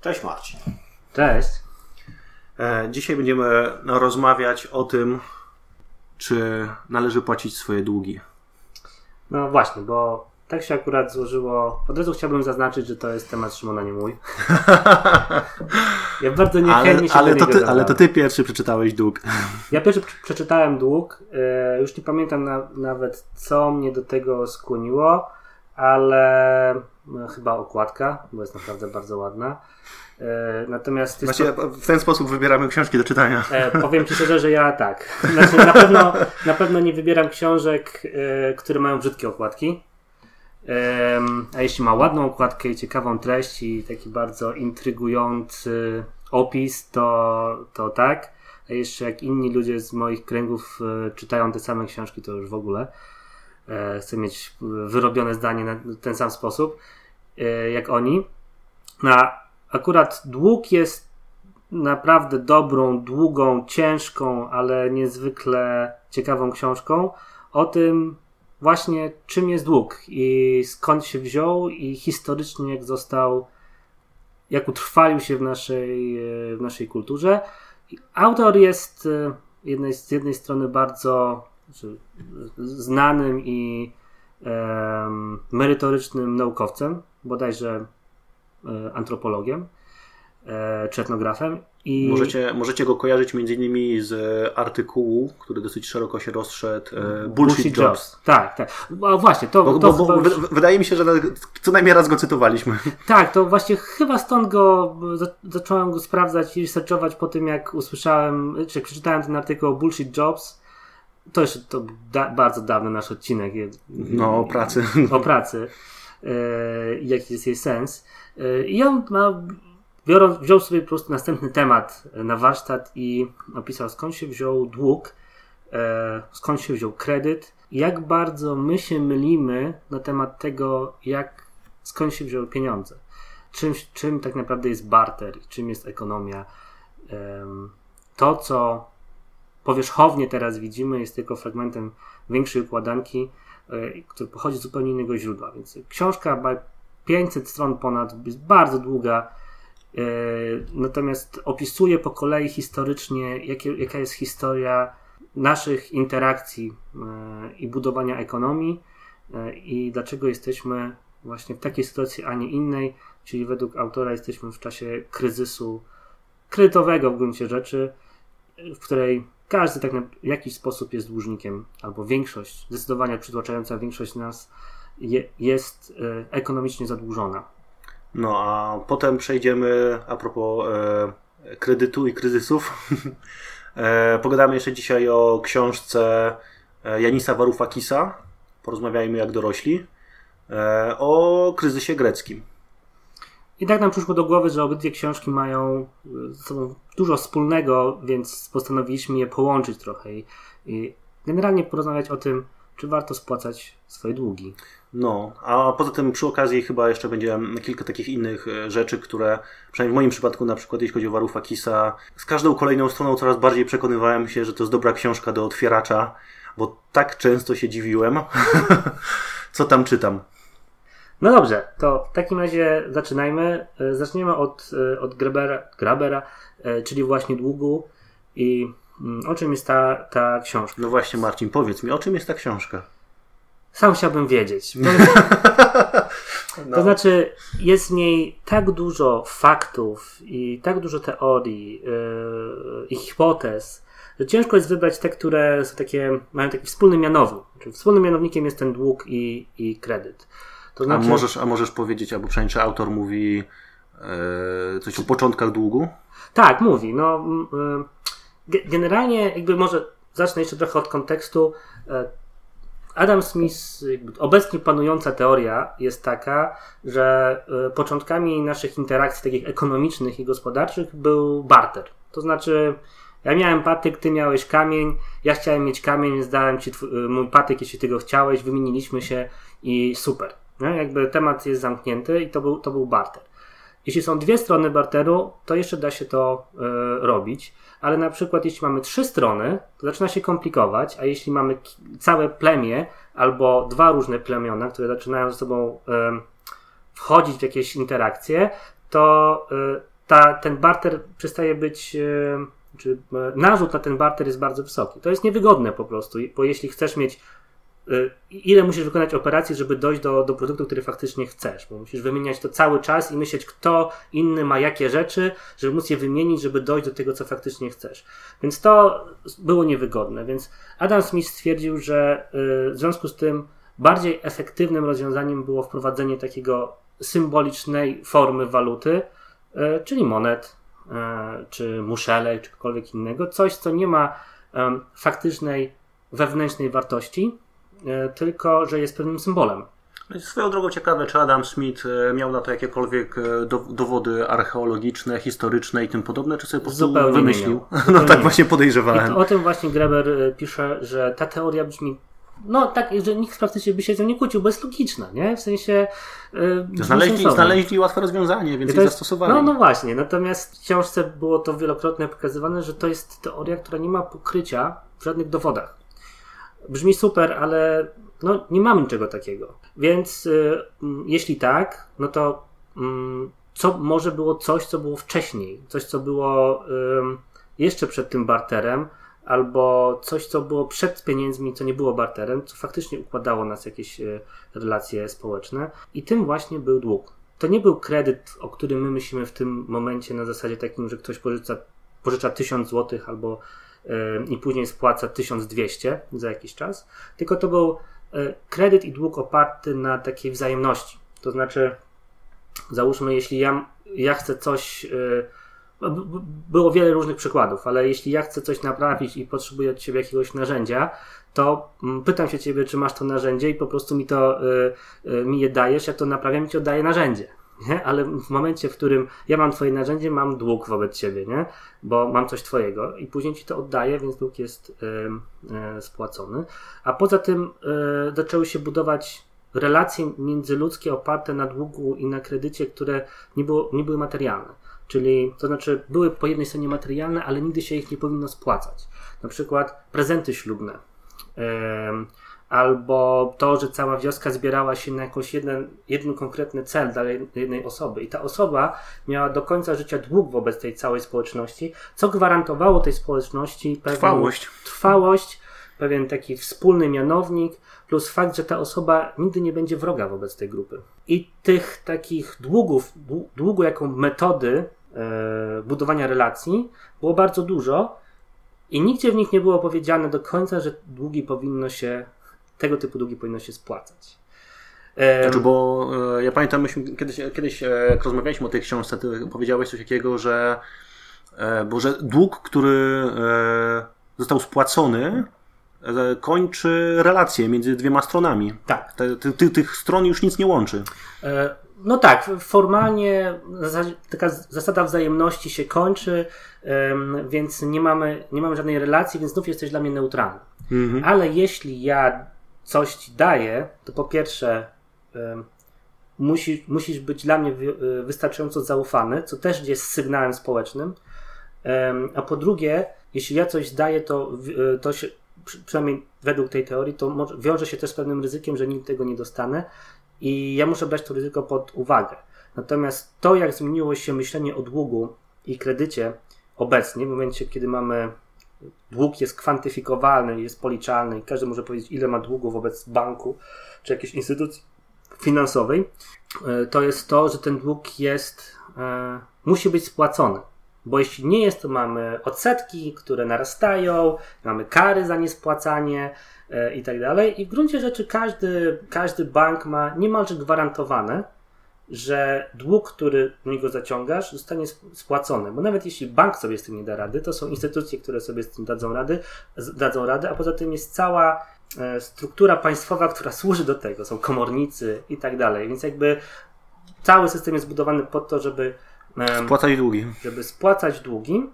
Cześć Marcin. Cześć. E, dzisiaj będziemy rozmawiać o tym, czy należy płacić swoje długi. No właśnie, bo tak się akurat złożyło. Od razu chciałbym zaznaczyć, że to jest temat Szymona, nie mój. Ja bardzo niechętnie ale, się ale, do to ty, ale to ty pierwszy przeczytałeś dług. Ja pierwszy prze- przeczytałem dług. e, Już nie pamiętam na, nawet, co mnie do tego skłoniło, ale no, chyba okładka, bo jest naprawdę bardzo ładna. E, Natomiast Właśnie to, w ten sposób wybieramy książki do czytania. e, powiem Ci szczerze, że ja tak. Znaczy, na, pewno, na pewno nie wybieram książek, e, które mają brzydkie okładki. A jeśli ma ładną okładkę i ciekawą treść i taki bardzo intrygujący opis, to, to tak. A jeszcze jak inni ludzie z moich kręgów czytają te same książki, to już w ogóle chcę mieć wyrobione zdanie na ten sam sposób jak oni. A akurat dług jest naprawdę dobrą, długą, ciężką, ale niezwykle ciekawą książką o tym właśnie czym jest dług i skąd się wziął i historycznie jak został, jak utrwalił się w naszej, e, w naszej kulturze. Autor jest e, jednej, z jednej strony bardzo znaczy, znanym i merytorycznym naukowcem, bodajże e, antropologiem e, czy etnografem. I Możecie, możecie go kojarzyć między innymi z artykułu, który dosyć szeroko się rozszedł, e, Bullshit, Jobs. Tak, tak. A właśnie, to, Bo, to bo, bo, chyba wydaje mi się, że co najmniej raz go cytowaliśmy. Tak, to właśnie chyba stąd go za, zacząłem go sprawdzać i researchować po tym, jak usłyszałem, czy przeczytałem ten artykuł Bullshit Jobs. To jeszcze to da, bardzo dawny nasz odcinek No, o pracy. o pracy i jaki jest jej sens. E, I on ma, biorąc, wziął sobie po prostu następny temat na warsztat i opisał skąd się wziął dług, e, skąd się wziął kredyt jak bardzo my się mylimy na temat tego, jak skąd się wzięły pieniądze. Czym, czym tak naprawdę jest barter, czym jest ekonomia. To, co powierzchownie teraz widzimy, jest tylko fragmentem większej układanki, e, który pochodzi z zupełnie innego źródła. Więc książka ma 500 stron ponad, jest bardzo długa, e, natomiast opisuje po kolei historycznie, jakie, jaka jest historia naszych interakcji e, i budowania ekonomii i dlaczego jesteśmy właśnie w takiej sytuacji, a nie innej, czyli według autora jesteśmy w czasie kryzysu kredytowego w gruncie rzeczy, w której każdy tak na w jakiś sposób jest dłużnikiem, albo większość, zdecydowanie przytłaczająca większość nas je, jest e, ekonomicznie zadłużona. No a potem przejdziemy a propos e, kredytu i kryzysów. e, pogadamy jeszcze dzisiaj o książce Janisa Varoufakisa. Porozmawiajmy jak dorośli. O kryzysie greckim. I tak nam przyszło do głowy, że obydwie książki mają e, ze sobą dużo wspólnego, więc postanowiliśmy je połączyć trochę i, i generalnie porozmawiać o tym, czy warto spłacać swoje długi. No, a poza tym przy okazji chyba jeszcze będzie kilka takich innych e, rzeczy, które przynajmniej w moim przypadku, na przykład jeśli chodzi o Varoufakisa, z każdą kolejną stroną coraz bardziej przekonywałem się, że to jest dobra książka do otwieracza, bo tak często się dziwiłem, co tam czytam. No dobrze, to w takim razie zaczynajmy. E, Zaczniemy od, e, od Grabera, Grabera e, czyli właśnie długu i mm, o czym jest ta, ta książka. No właśnie, Marcin, powiedz mi, o czym jest ta książka? Sam chciałbym wiedzieć. No. To znaczy, jest w niej tak dużo faktów i tak dużo teorii yy, i hipotez, że ciężko jest wybrać te, które są takie, mają taki wspólny mianownik. Znaczy, wspólnym mianownikiem jest ten dług i, i kredyt. To A, znaczy, możesz, a możesz powiedzieć, albo przynajmniej czy autor mówi e, coś o początkach długu? Tak, mówi. No, ge- generalnie, jakby może zacznę jeszcze trochę od kontekstu. E, Adam Smith, obecnie panująca teoria jest taka, że e, początkami naszych interakcji takich ekonomicznych i gospodarczych był barter. To znaczy, ja miałem patyk, ty miałeś kamień, ja chciałem mieć kamień, więc dałem ci twój, y, mój patyk, jeśli ty go chciałeś, wymieniliśmy się i super. Nie? Jakby temat jest zamknięty i to był, to był barter. Jeśli są dwie strony barteru, to jeszcze da się to y, robić, ale na przykład jeśli mamy trzy strony, to zaczyna się komplikować, a jeśli mamy całe plemię albo dwa różne plemiona, które zaczynają ze sobą y, wchodzić w jakieś interakcje, to ta, ten barter przestaje być, czy narzut na ten barter jest bardzo wysoki. To jest niewygodne po prostu, bo jeśli chcesz mieć Y, ile musisz wykonać operacji, żeby dojść do, do produktu, który faktycznie chcesz, bo musisz wymieniać to cały czas i myśleć, kto inny ma jakie rzeczy, żeby móc je wymienić, żeby dojść do tego, co faktycznie chcesz. Więc to było niewygodne. Więc Adam Smith stwierdził, że y, w związku z tym bardziej efektywnym rozwiązaniem było wprowadzenie takiego symbolicznej formy waluty, y, czyli monet, czy muszelek, czy cokolwiek innego, coś, co nie ma faktycznej wewnętrznej wartości, tylko że jest pewnym symbolem. Swoją drogą ciekawe, czy Adam Smith e, miał na to jakiekolwiek e, dowody archeologiczne, historyczne i tym podobne, czy sobie po prostu Zupełnie wymyślił? No tak właśnie podejrzewałem. o tym właśnie Greber pisze, że ta teoria brzmi no tak, że nikt praktycznie by się z nią nie kłócił, bo jest logiczna, nie? W sensie... Yy, znaleźli, znaleźli łatwe rozwiązanie, więc je zastosowali. No, no właśnie, natomiast w książce było to wielokrotnie pokazywane, że to jest teoria, która nie ma pokrycia w żadnych dowodach brzmi super, ale no, nie mamy niczego takiego. Więc y, jeśli tak, no to y, co może było coś, co było wcześniej, coś, co było y, jeszcze przed tym barterem, albo coś, co było przed pieniędzmi, co nie było barterem, co faktycznie układało nas jakieś y, relacje społeczne. I tym właśnie był dług. To nie był kredyt, o którym my myślimy w tym momencie na zasadzie takim, że ktoś pożycza, pożycza 1000 zł albo i później spłaca 1200 za jakiś czas, tylko to był e, kredyt i dług oparty na takiej wzajemności. To znaczy, załóżmy, jeśli ja, ja chcę coś. E, było wiele różnych przykładów, ale jeśli ja chcę coś naprawić i potrzebuję od ciebie jakiegoś narzędzia, to mm, pytam się ciebie, czy masz to narzędzie i po prostu mi to e, mi je dajesz, ja to naprawiam i ci oddaję narzędzie nie? ale w momencie, w którym ja mam Twoje narzędzie, mam dług wobec Ciebie, nie? bo mam coś Twojego i później Ci to oddaję, więc dług jest y, y, spłacony. A poza tym y, zaczęły się budować relacje międzyludzkie oparte na długu i na kredycie, które nie, było, nie były materialne. Czyli to znaczy były po jednej stronie materialne, ale nigdy się ich nie powinno spłacać. Na przykład prezenty ślubne albo to, że cała wioska zbierała się na jakiś jeden, jeden konkretny cel dla jednej osoby i ta osoba miała do końca życia dług wobec tej całej społeczności, co gwarantowało tej społeczności pewną trwałość, trwałość pewien taki wspólny mianownik, plus fakt, że ta osoba nigdy nie będzie wroga wobec tej grupy. I tych takich długów, długu jako metody e, budowania relacji było bardzo dużo i nigdzie w nich nie było powiedziane do końca, że długi powinno się tego typu długi powinno się spłacać. Znaczy, bo e, ja pamiętam, myśmy kiedyś, kiedyś e, jak rozmawialiśmy o tej książce, ty powiedziałeś coś takiego, że, e, bo że dług, który został spłacony, kończy relacje między dwiema stronami. Tak. Te, ty, tych stron już nic nie łączy. No tak, formalnie taka zasada wzajemności się kończy, więc nie mamy, nie mamy żadnej relacji, więc znów jesteś dla mnie neutralny. Mhm. Ale jeśli ja coś ci daję, to po pierwsze musi, musisz być dla mnie e, wystarczająco zaufany, co też jest sygnałem społecznym. A po drugie, jeśli ja coś daję, to, e, to się, przynajmniej według tej teorii, to wiąże się też z pewnym ryzykiem, że nigdy tego nie dostanę i ja muszę brać to ryzyko pod uwagę. Natomiast to, jak zmieniło się myślenie o długu i kredycie obecnie, w momencie, kiedy mamy dług jest kwantyfikowalny, jest policzalny i każdy może powiedzieć, ile ma długu wobec banku czy jakiejś instytucji finansowej, e, to jest to, że ten dług jest, e, musi być spłacony. Bo jeśli nie jest, to mamy odsetki, które narastają, mamy kary za niespłacanie e, i tak dalej. I w gruncie rzeczy każdy, każdy bank ma niemalże gwarantowane, że dług, który do niego zaciągasz, zostanie spłacony. Bo nawet jeśli bank sobie z tym nie da rady, to są instytucje, które sobie z tym dadzą rady, dadzą radę, a poza tym jest cała e, struktura państwowa, która służy do tego. Są komornicy i tak dalej. Więc jakby cały system jest zbudowany po to, żeby spłacać długi. Żeby spłacać długi.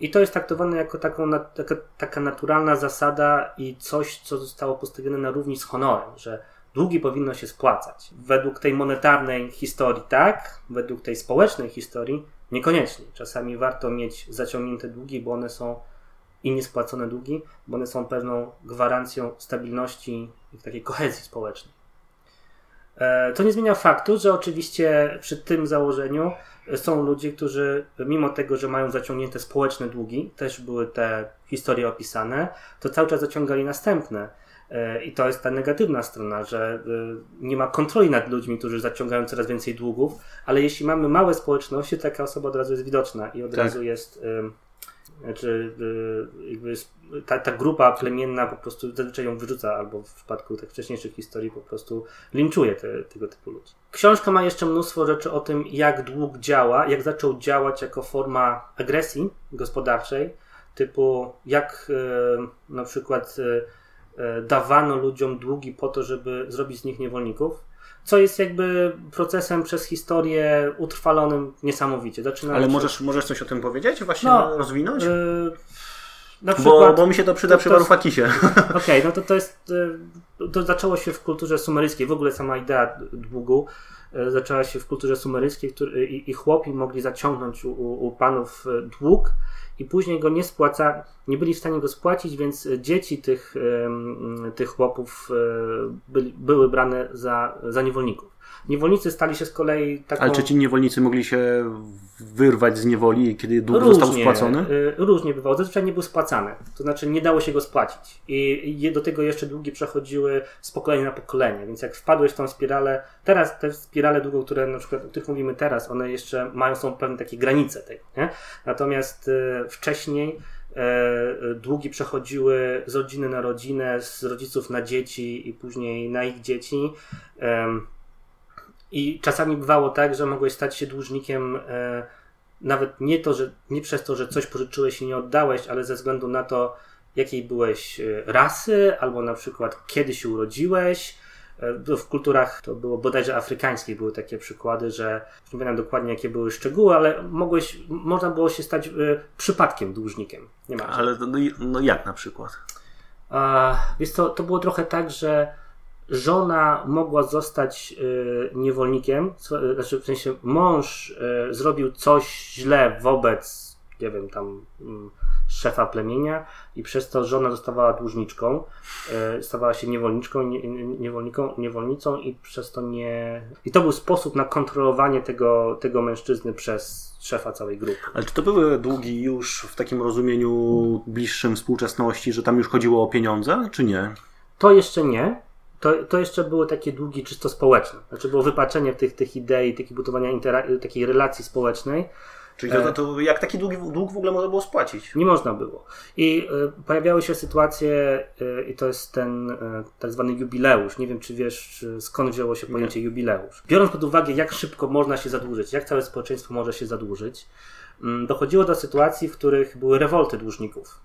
I to jest traktowane jako taką, taka, taka naturalna zasada i coś, co zostało postawione na równi z honorem, że długi powinno się spłacać. Według tej monetarnej historii tak, według tej społecznej historii niekoniecznie. Czasami warto mieć zaciągnięte długi, bo one są i niespłacone długi, bo one są pewną gwarancją stabilności i takiej kohezji społecznej. E, to nie zmienia faktu, że oczywiście przy tym założeniu są ludzie, którzy mimo tego, że mają zaciągnięte społeczne długi, też były te historie opisane, to cały czas zaciągali następne. E, I to jest ta negatywna strona, że e, nie ma kontroli nad ludźmi, którzy zaciągają coraz więcej długów, ale jeśli mamy małe społeczności, taka osoba od razu jest widoczna i od tak. razu jest znaczy, jakby ta, ta grupa plemienna po prostu zazwyczaj ją wyrzuca, albo w przypadku tych wcześniejszych historii po prostu linczuje te, tego typu ludzi. Książka ma jeszcze mnóstwo rzeczy o tym, jak dług działa, jak zaczął działać jako forma agresji gospodarczej, typu jak e, na przykład e, e, dawano ludziom długi po to, żeby zrobić z nich niewolników co jest jakby procesem przez historię utrwalonym niesamowicie. Zaczyna Ale możesz, możesz coś o tym powiedzieć? Właśnie no, rozwinąć? Yy, na przykład, bo, bo mi się to przyda to, przy Warufakisie. Okej, okay, no to to jest, y, to zaczęło się w kulturze sumeryjskiej, w ogóle sama idea długu zaczęła się w kulturze sumeryjskiej który, i, i chłopi mogli zaciągnąć u, u panów dług i później go nie spłaca, nie byli w stanie go spłacić, więc dzieci tych, tych chłopów byli, były brane za, za niewolników. Niewolnicy stali się z kolei taką... Ale czy ci niewolnicy mogli się wyrwać z niewoli, kiedy dług różnie, został spłacony? Y, różnie bywało. Zazwyczaj nie był spłacany. To znaczy nie dało się go spłacić. I do tego jeszcze długi przechodziły z pokolenia na pokolenie. Więc jak wpadłeś w tą spiralę, teraz te spirale długą, które na przykład o których mówimy teraz, one jeszcze mają, są pewne takie granice tego. Nie? Natomiast y, wcześniej y, długi przechodziły z rodziny na rodzinę, z rodziców na dzieci i później na ich dzieci. I czasami bywało tak, że mogłeś stać się dłużnikiem e, nawet nie, to, że, nie przez to, że coś pożyczyłeś i nie oddałeś, ale ze względu na to, jakiej byłeś e, rasy, albo na przykład kiedy się urodziłeś. E, w kulturach to było bodajże afrykańskich były takie przykłady, że nie pamiętam dokładnie jakie były szczegóły, ale mogłeś, można było się stać przypadkiem dłużnikiem. Nie ma. Ale no, no jak na przykład? A, więc to, to było trochę tak, że żona mogła zostać y, niewolnikiem, znaczy w sensie mąż y, zrobił coś źle wobec, nie wiem, tam mm, szefa plemienia i przez to żona zostawała dłużniczką, stawała się niewolniczką, niewolniką, niewolnicą i przez to nie... I to był sposób na kontrolowanie tego, tego mężczyzny przez szefa całej grupy. Ale czy to były długi już w takim rozumieniu bliższym współczesności, że tam już chodziło o pieniądze, czy nie? To jeszcze nie to, to jeszcze były takie długi czysto społeczne. Znaczy było wypaczenie tych, tych idei, takiej budowania takiej relacji społecznej. Czyli to, to, jak taki dług, dług w ogóle można było spłacić? Nie można było. I y, pojawiały się sytuacje, y, i to jest ten y, tak zwany jubileusz. Nie wiem, czy wiesz, skąd wzięło się pojęcie Nie. jubileusz. Biorąc pod uwagę, jak szybko można się zadłużyć, jak całe społeczeństwo może się zadłużyć, mm, dochodziło do sytuacji, w których były rewolty dłużników.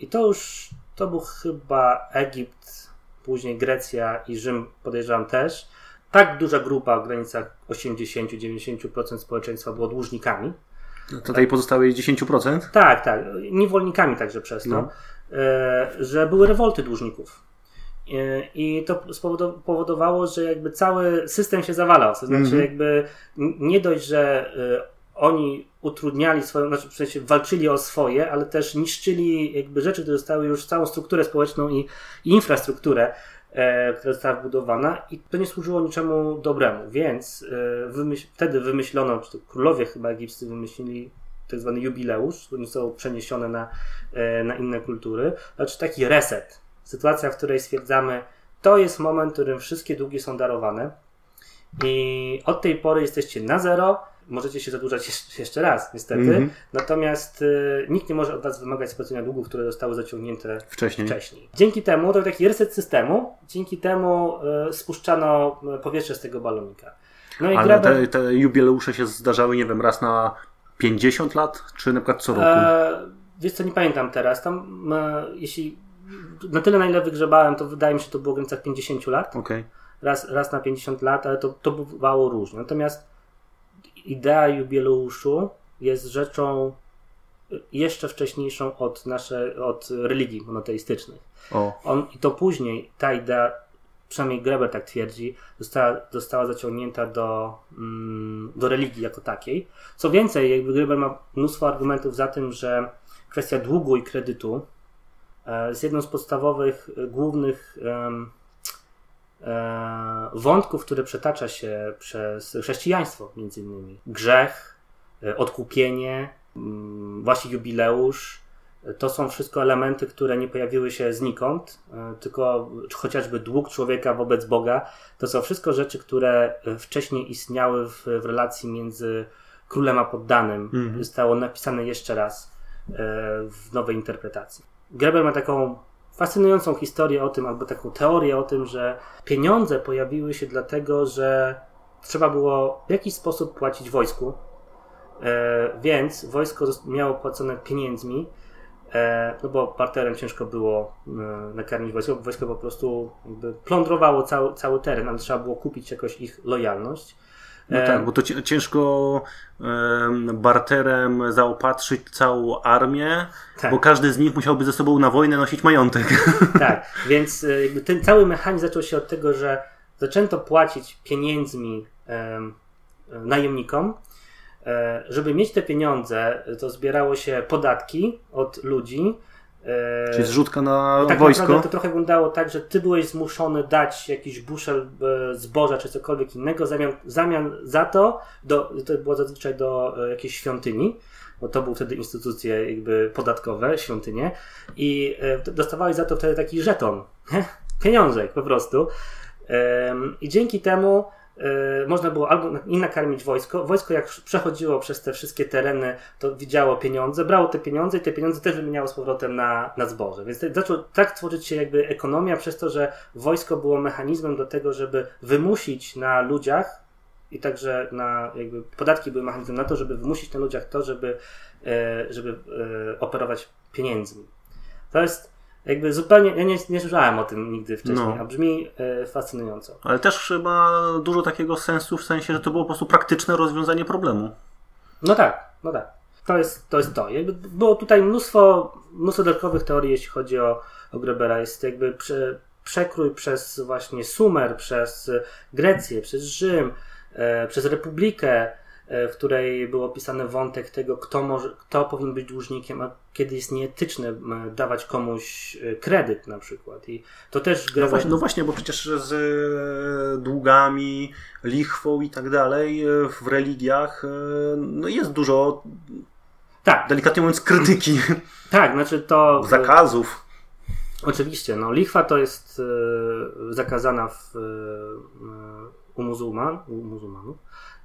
I to już, to był chyba Egipt, później Grecja i Rzym podejrzewam też, tak duża grupa w granicach 80-90% społeczeństwa było dłużnikami. No tutaj pozostałe 10%? Tak, tak. Niewolnikami także przez to, no. E, że były rewolty dłużników. E, I to spowodowało, że jakby cały system się zawalał. To znaczy, mm -hmm. jakby nie dość, że e, oni utrudniali swoją, znaczy w sensie walczyli o swoje, ale też niszczyli jakby rzeczy, które zostały już całą strukturę społeczną i, i infrastrukturę, e, która została wbudowana i to nie służyło niczemu dobremu, więc e, wymyśl, wtedy wymyślono, czy to królowie chyba egipscy wymyślili tak zwany jubileusz, który został przeniesione na, e, na inne kultury, znaczy taki reset, sytuacja, w której stwierdzamy, to jest moment, w którym wszystkie długi są darowane i od tej pory jesteście na zero, możecie się zadłużać jeszcze raz, niestety. Mm -hmm. Natomiast y, nikt nie może od Was wymagać spłacenia długów, które zostały zaciągnięte wcześniej. wcześniej. Dzięki temu, to był taki reset systemu, dzięki temu y, spuszczano y, powietrze z tego balonika. No i Ale te, te jubileusze się zdarzały, nie wiem, raz na 50 lat, czy na przykład co roku? E, wiesz co, nie pamiętam teraz. Tam, e, jeśli na tyle na ile wygrzebałem, to wydaje mi się, to było w granicach 50 lat. Okay. Raz, raz na 50 lat, ale to, to bywało różnie. Natomiast idea jubileuszu jest rzeczą jeszcze wcześniejszą od, nasze, od religii monoteistycznych. O. On, I to później ta idea, przynajmniej Greber tak twierdzi, została, została zaciągnięta do, mm, do religii jako takiej. Co więcej, jakby Greber ma mnóstwo argumentów za tym, że kwestia długu i kredytu e, jest jedną z podstawowych, e, głównych e, wątków, które przetacza się przez chrześcijaństwo, między innymi. Grzech, e, odkupienie, mm, właśnie jubileusz. To są wszystko elementy, które nie pojawiły się znikąd, e, tylko chociażby dług człowieka wobec Boga. To są wszystko rzeczy, które wcześniej istniały w, w relacji między królem a poddanym. Mhm. Zostało napisane jeszcze raz e, w nowej interpretacji. Greber ma taką fascynującą historię o tym, albo taką teorię o tym, że pieniądze pojawiły się dlatego, że trzeba było w jakiś sposób płacić wojsku, e, więc wojsko miało płacone pieniędzmi, e, no bo parterem ciężko było e, nakarmić wojsko, bo wojsko po prostu plądrowało cały, cały teren, ale trzeba było kupić jakoś ich lojalność. No tak, bo to ci- ciężko em, barterem zaopatrzyć całą armię, Tak. bo każdy z nich musiałby ze sobą na wojnę nosić majątek. Tak, więc e, ten cały mechanizm zaczął się od tego, że zaczęto płacić pieniędzmi em, najemnikom. E, żeby mieć te pieniądze, to zbierało się podatki od ludzi. E, Czyli zrzutka na tak wojsko. naprawdę to trochę wyglądało tak, że ty byłeś zmuszony dać jakiś buszel e, zboża czy cokolwiek innego, zamian, zamian za to, do, to było zazwyczaj do e, jakiejś świątyni, bo to były wtedy instytucje jakby podatkowe, świątynie i e, dostawałeś za to wtedy taki żeton, pieniążek po prostu. I dzięki temu można było albo i nakarmić wojsko. Wojsko jak przechodziło przez te wszystkie tereny, to widziało pieniądze, brało te pieniądze i te pieniądze też wymieniało z powrotem na, na zboże. Więc zaczął tak tworzyć się jakby ekonomia przez to, że wojsko było mechanizmem do tego, żeby wymusić na ludziach i także na jakby podatki były mechanizmem na to, żeby wymusić na ludziach to, żeby, e, żeby e, operować pieniędzmi. To jest jakby zupełnie, ja nie, nie słyszałem o tym nigdy wcześniej, No. a brzmi e, fascynująco. Ale też chyba dużo takiego sensu w sensie, że to było po prostu praktyczne rozwiązanie problemu. No tak, no tak. To jest to. Jest to. Jakby było tutaj mnóstwo, mnóstwo dodatkowych teorii, jeśli chodzi o, o Grebera. Jest jakby prze, przekrój przez właśnie Sumer, przez Grecję, przez Rzym, e, przez Republikę, w której był opisany wątek tego, kto, może, kto powinien być dłużnikiem, a kiedy jest nieetyczne dawać komuś e, kredyt na przykład. I to też No Greber... właśnie, no właśnie, bo przecież z e, długami, lichwą i tak dalej e, w religiach e, no jest dużo, Tak, delikatnie mówiąc, krytyki, tak, znaczy to... zakazów. Oczywiście, no lichwa to jest e, zakazana w, e, u, muzułman, u muzułmanów.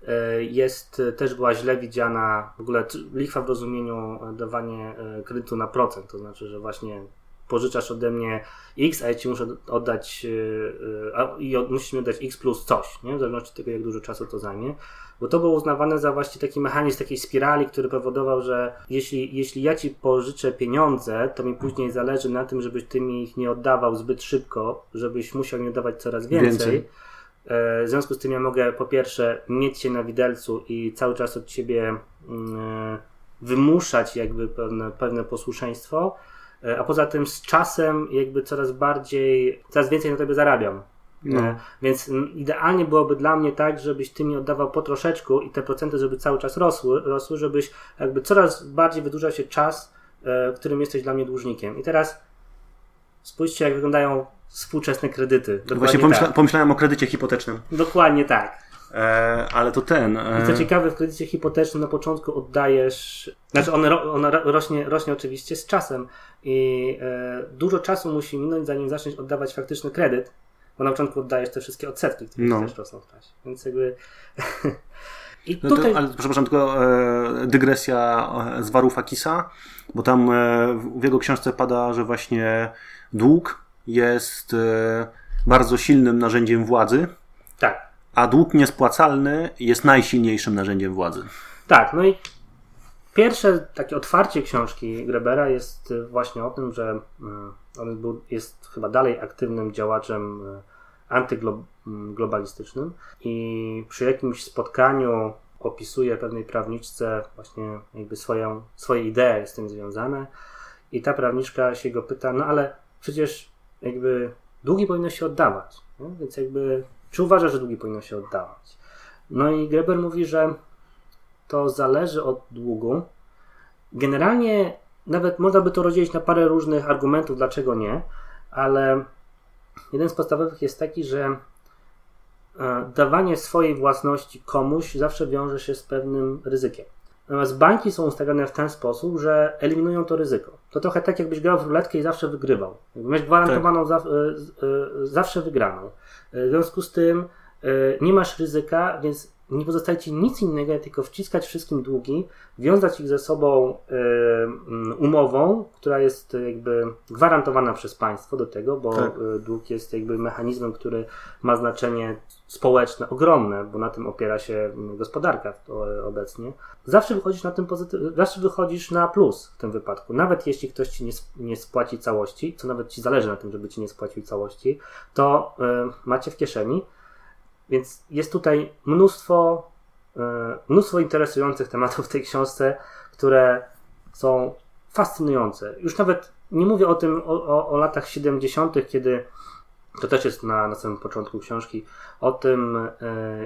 E, jest, e, też była źle widziana, w ogóle lichwa w rozumieniu e, dawanie kredytu na procent, to znaczy, że właśnie pożyczasz ode mnie X, a ja ci muszę oddać a, i od, musisz mi oddać X plus coś, nie? w zależności od tego, jak dużo czasu to zajmie. Bo to było uznawane za właśnie taki mechanizm takiej spirali, który powodował, że jeśli, jeśli ja ci pożyczę pieniądze, to mi później zależy na tym, żebyś ty mi ich nie oddawał zbyt szybko, żebyś musiał mi oddawać coraz więcej. Więcej. E, W związku z tym ja mogę po pierwsze mieć się na widelcu i cały czas od ciebie mm, wymuszać jakby pewne, pewne posłuszeństwo, e, a poza tym z czasem jakby coraz bardziej, coraz więcej na tobie zarabiam. No. E, Więc idealnie byłoby dla mnie tak, żebyś ty mi oddawał po troszeczku i te procenty, żeby cały czas rosły, rosły żebyś jakby coraz bardziej wydłużał się czas, e, którym jesteś dla mnie dłużnikiem. I teraz spójrzcie, jak wyglądają współczesne kredyty. Dokładnie Właśnie pomyśla, tak. pomyślałem o kredycie hipotecznym. Dokładnie tak. E, ale to ten. E, I co ciekawe, w kredycie hipotecznym na początku oddajesz, znaczy on, ro, on ro- rośnie, rośnie oczywiście z czasem i e, dużo czasu musi minąć, zanim zaczniesz oddawać faktyczny kredyt, bo na początku oddajesz te wszystkie odsetki, które No. też rosną w czasie. Więc jakby... I No tutaj... to, ale przepraszam, tylko e, dygresja e, z Warufakisa, bo tam e, w jego książce pada, że właśnie dług jest e, bardzo silnym narzędziem władzy, Tak, a dług niespłacalny jest najsilniejszym narzędziem władzy. tak, no i pierwsze takie otwarcie książki Grebera jest y, właśnie o tym, że y, on był, jest chyba dalej aktywnym działaczem y, antyglobalistycznym i przy jakimś spotkaniu opisuje pewnej prawniczce właśnie jakby swoją, swoje idee z tym związane i ta prawniczka się go pyta, no ale przecież jakby długi powinno się oddawać, nie? więc jakby czy uważa, że długi powinno się oddawać? No i Greber mówi, że to zależy od długu. Generalnie nawet można by to rozdzielić na parę różnych argumentów, dlaczego nie, ale jeden z podstawowych jest taki, że e, dawanie swojej własności komuś zawsze wiąże się z pewnym ryzykiem. Natomiast banki są ustawione w ten sposób, że eliminują to ryzyko. To trochę tak, jakbyś grał w ruletkę i zawsze wygrywał. Miałeś gwarantowaną tak. za, zawsze wygraną. W związku z tym nie masz ryzyka, więc nie pozostaje ci nic innego, jak tylko wciskać wszystkim długi, wiązać ich ze sobą y, umową, która jest jakby gwarantowana przez państwo do tego, bo tak. E, dług jest jakby mechanizmem, który ma znaczenie społeczne ogromne, bo na tym opiera się gospodarka obecnie. Zawsze wychodzisz na tym pozytyw, zawsze wychodzisz na plus w tym wypadku. Nawet jeśli ktoś ci nie, nie spłaci całości, co nawet ci zależy na tym, żeby ci nie spłacił całości, to y, macie w kieszeni więc jest tutaj mnóstwo, e, mnóstwo interesujących tematów w tej książce, które są fascynujące. Już nawet nie mówię o tym, o, o, o latach 70., kiedy to też jest na, na samym początku książki, o tym, e,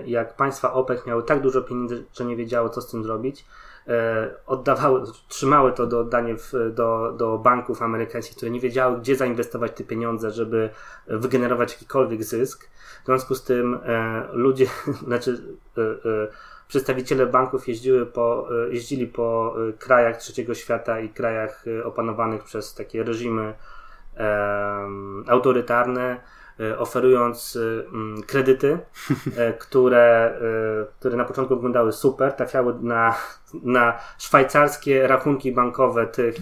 jak państwa OPEC miały tak dużo pieniędzy, że nie wiedziały, co z tym zrobić. E, oddawały, trzymały to do oddania do, do banków amerykańskich, które nie wiedziały, gdzie zainwestować te pieniądze, żeby wygenerować jakikolwiek zysk. W związku z tym e, ludzie, znaczy e, e, przedstawiciele banków jeździły po, e, jeździli po e, krajach trzeciego świata i krajach e, opanowanych przez takie reżimy autorytarne, oferując kredyty, które, które na początku wyglądały super, trafiały na, na szwajcarskie rachunki bankowe tych,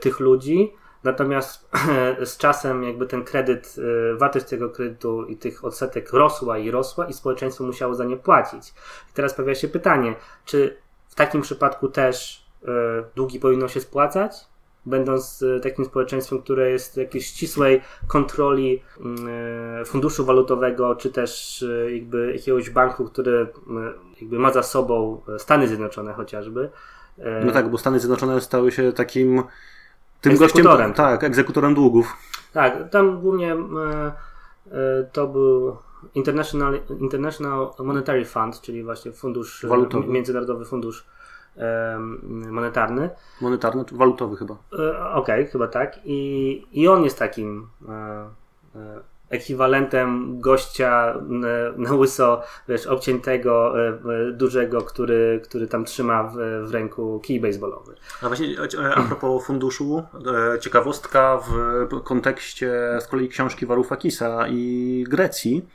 tych ludzi Natomiast z czasem jakby ten kredyt, y, wartość tego kredytu i tych odsetek rosła i rosła i społeczeństwo musiało za nie płacić. I teraz pojawia się pytanie, czy w takim przypadku też y, długi powinno się spłacać? Będąc y, takim społeczeństwem, które jest jakiejś ścisłej kontroli funduszu walutowego, czy też jakby jakiegoś banku, który jakby ma za sobą Stany Zjednoczone chociażby. No tak, bo Stany Zjednoczone stały się takim tym gościem, tak, egzekutorem długów. Tak, tam głównie e, e, to był International, International Monetary Fund, czyli właśnie fundusz, e, walutowy. międzynarodowy fundusz monetarny. Monetarny, czy walutowy chyba. Okej, okay, chyba tak. I, I on jest takim ekwiwalentem gościa na łyso, wiesz, obciętego, e, e, dużego, który, który tam trzyma w, w ręku kij baseballowy. A właśnie e, a propos funduszu, ciekawostka w kontekście z kolei książki Varoufakisa i Grecji,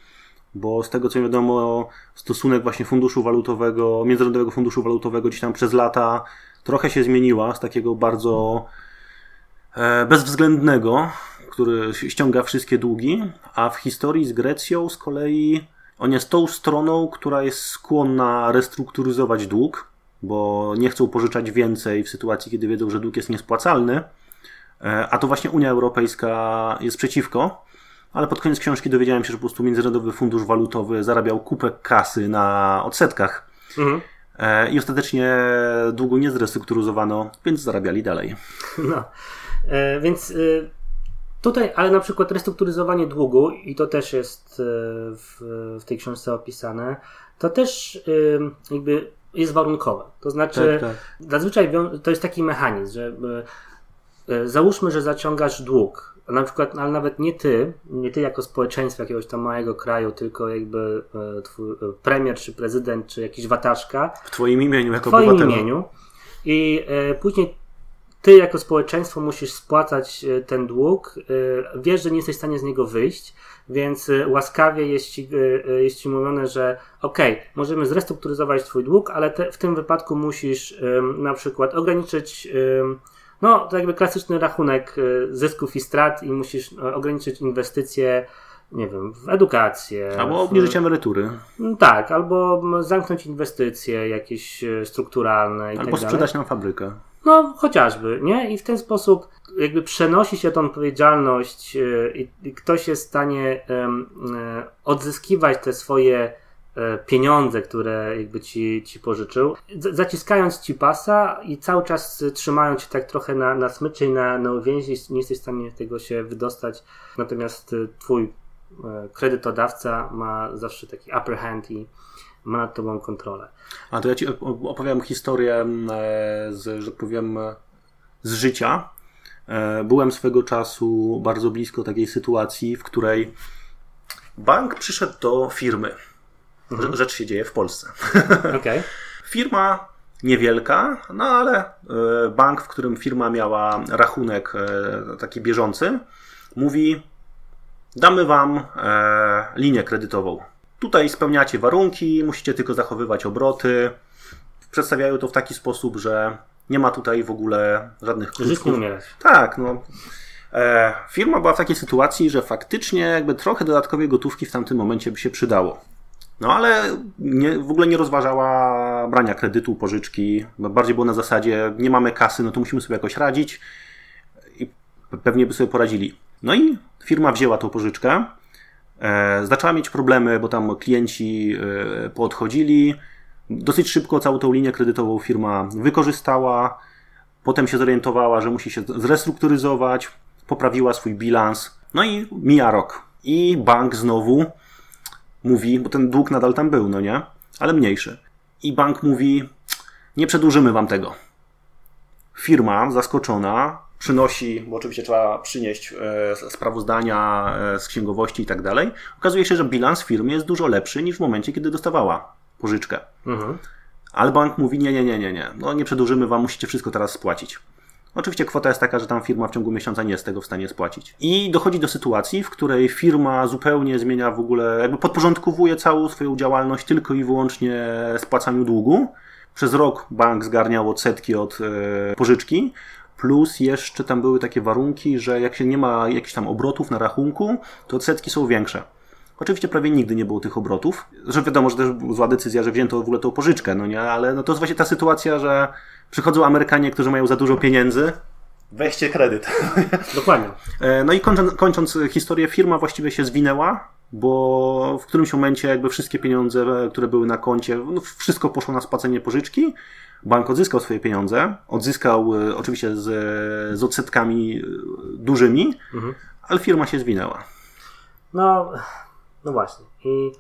bo z tego co wiadomo, stosunek właśnie funduszu walutowego, Międzynarodowego Funduszu Walutowego gdzieś tam przez lata trochę się zmieniła z takiego bardzo bezwzględnego który ściąga wszystkie długi, a w historii z Grecją z kolei on jest tą stroną, która jest skłonna restrukturyzować dług, bo nie chcą pożyczać więcej w sytuacji, kiedy wiedzą, że dług jest niespłacalny, e, a to właśnie Unia Europejska jest przeciwko. Ale pod koniec książki dowiedziałem się, że po prostu Międzynarodowy Fundusz Walutowy zarabiał kupę kasy na odsetkach. Mhm. E, I ostatecznie długu nie zrestrukturyzowano, więc zarabiali dalej. No, e, więc y, Tutaj, ale na przykład restrukturyzowanie długu, i to też jest e, w, w tej książce opisane, to też jakby jest warunkowe. To znaczy, tak, tak. zazwyczaj to jest taki mechanizm, że e, załóżmy, że zaciągasz dług, na przykład, ale nawet nie ty, nie ty jako społeczeństwo jakiegoś tam małego kraju, tylko jakby e, twój premier, czy prezydent, czy jakiś wataszka. W twoim imieniu, jako W twoim imieniu. I później ty jako społeczeństwo musisz spłacać e, ten dług, e, wiesz, że nie jesteś w stanie z niego wyjść, więc e, łaskawie jest ci, jest ci mówione, że ok, możemy zrestrukturyzować twój dług, ale te, w tym wypadku musisz na przykład ograniczyć no, to jakby klasyczny rachunek zysków i strat i musisz ograniczyć inwestycje nie wiem, w edukację. Albo obniżyć w... emerytury. Tak, albo zamknąć inwestycje jakieś strukturalne i Albo tak sprzedać nam fabrykę. No, chociażby, nie? I w ten sposób jakby przenosi się tą odpowiedzialność e, i ktoś jest w stanie e, odzyskiwać te swoje e, pieniądze, które jakby ci, ci pożyczył, zaciskając ci pasa i cały czas trzymając cię tak trochę na, na smyczy i na, na uwięzi, nie jesteś w stanie tego się wydostać, natomiast twój kredytodawca ma zawsze taki upper hand i ma nad tobą kontrolę. A to ja ci opowiem historię, e, z, że tak powiem, z życia. E, byłem swego czasu bardzo blisko takiej sytuacji, w której Bank przyszedł do firmy. Mhm. Rzecz się dzieje w Polsce. Okay. Firma niewielka, no ale e, bank, w którym firma miała rachunek taki bieżący, mówi: Damy wam linię kredytową. Tutaj spełniacie warunki, musicie tylko zachowywać obroty. Przedstawiają to w taki sposób, że nie ma tutaj w ogóle żadnych kosztów. Tak, no. Firma była w takiej sytuacji, że faktycznie jakby trochę dodatkowej gotówki w tamtym momencie by się przydało. No ale nie, w ogóle nie rozważała brania kredytu, pożyczki. Bardziej było na zasadzie, nie mamy kasy, no to musimy sobie jakoś radzić i pewnie by sobie poradzili. No i firma wzięła tą pożyczkę. E, zaczęła mieć problemy, bo tam klienci e, poodchodzili. Dosyć szybko całą tą linię kredytową firma wykorzystała. Potem się zorientowała, że musi się zrestrukturyzować, poprawiła swój bilans. No i mija rok. I bank znowu mówi, bo ten dług nadal tam był, no nie? Ale mniejszy. I bank mówi, nie przedłużymy wam tego. Firma zaskoczona przynosi, bo oczywiście trzeba przynieść e, sprawozdania e, z księgowości i tak dalej. Okazuje się, że bilans firmy jest dużo lepszy niż w momencie, kiedy dostawała pożyczkę. Mhm. Ale bank mówi: Nie, nie, nie, nie, nie. No nie przedłużymy wam, musicie wszystko teraz spłacić. Oczywiście kwota jest taka, że tam firma w ciągu miesiąca nie jest tego w stanie spłacić. I dochodzi do sytuacji, w której firma zupełnie zmienia w ogóle, jakby podporządkowuje całą swoją działalność tylko i wyłącznie spłacaniu długu. Przez rok bank zgarniał odsetki od e, pożyczki, plus jeszcze tam były takie warunki, że jak się nie ma jakichś tam obrotów na rachunku, to odsetki są większe. Oczywiście prawie nigdy nie było tych obrotów. Że wiadomo, że też zła decyzja, że wzięto w ogóle tą pożyczkę, no nie, ale no to jest właśnie ta sytuacja, że Przychodzą Amerykanie, którzy mają za dużo pieniędzy. Weźcie kredyt. Dokładnie. E, no i kończąc, kończąc historię, firma właściwie się zwinęła, bo w którymś momencie jakby wszystkie pieniądze, które były na koncie, no wszystko poszło na spłacenie pożyczki. Bank odzyskał swoje pieniądze, odzyskał e, oczywiście z, z odsetkami e, dużymi, mhm. ale firma się zwinęła. No, no właśnie. I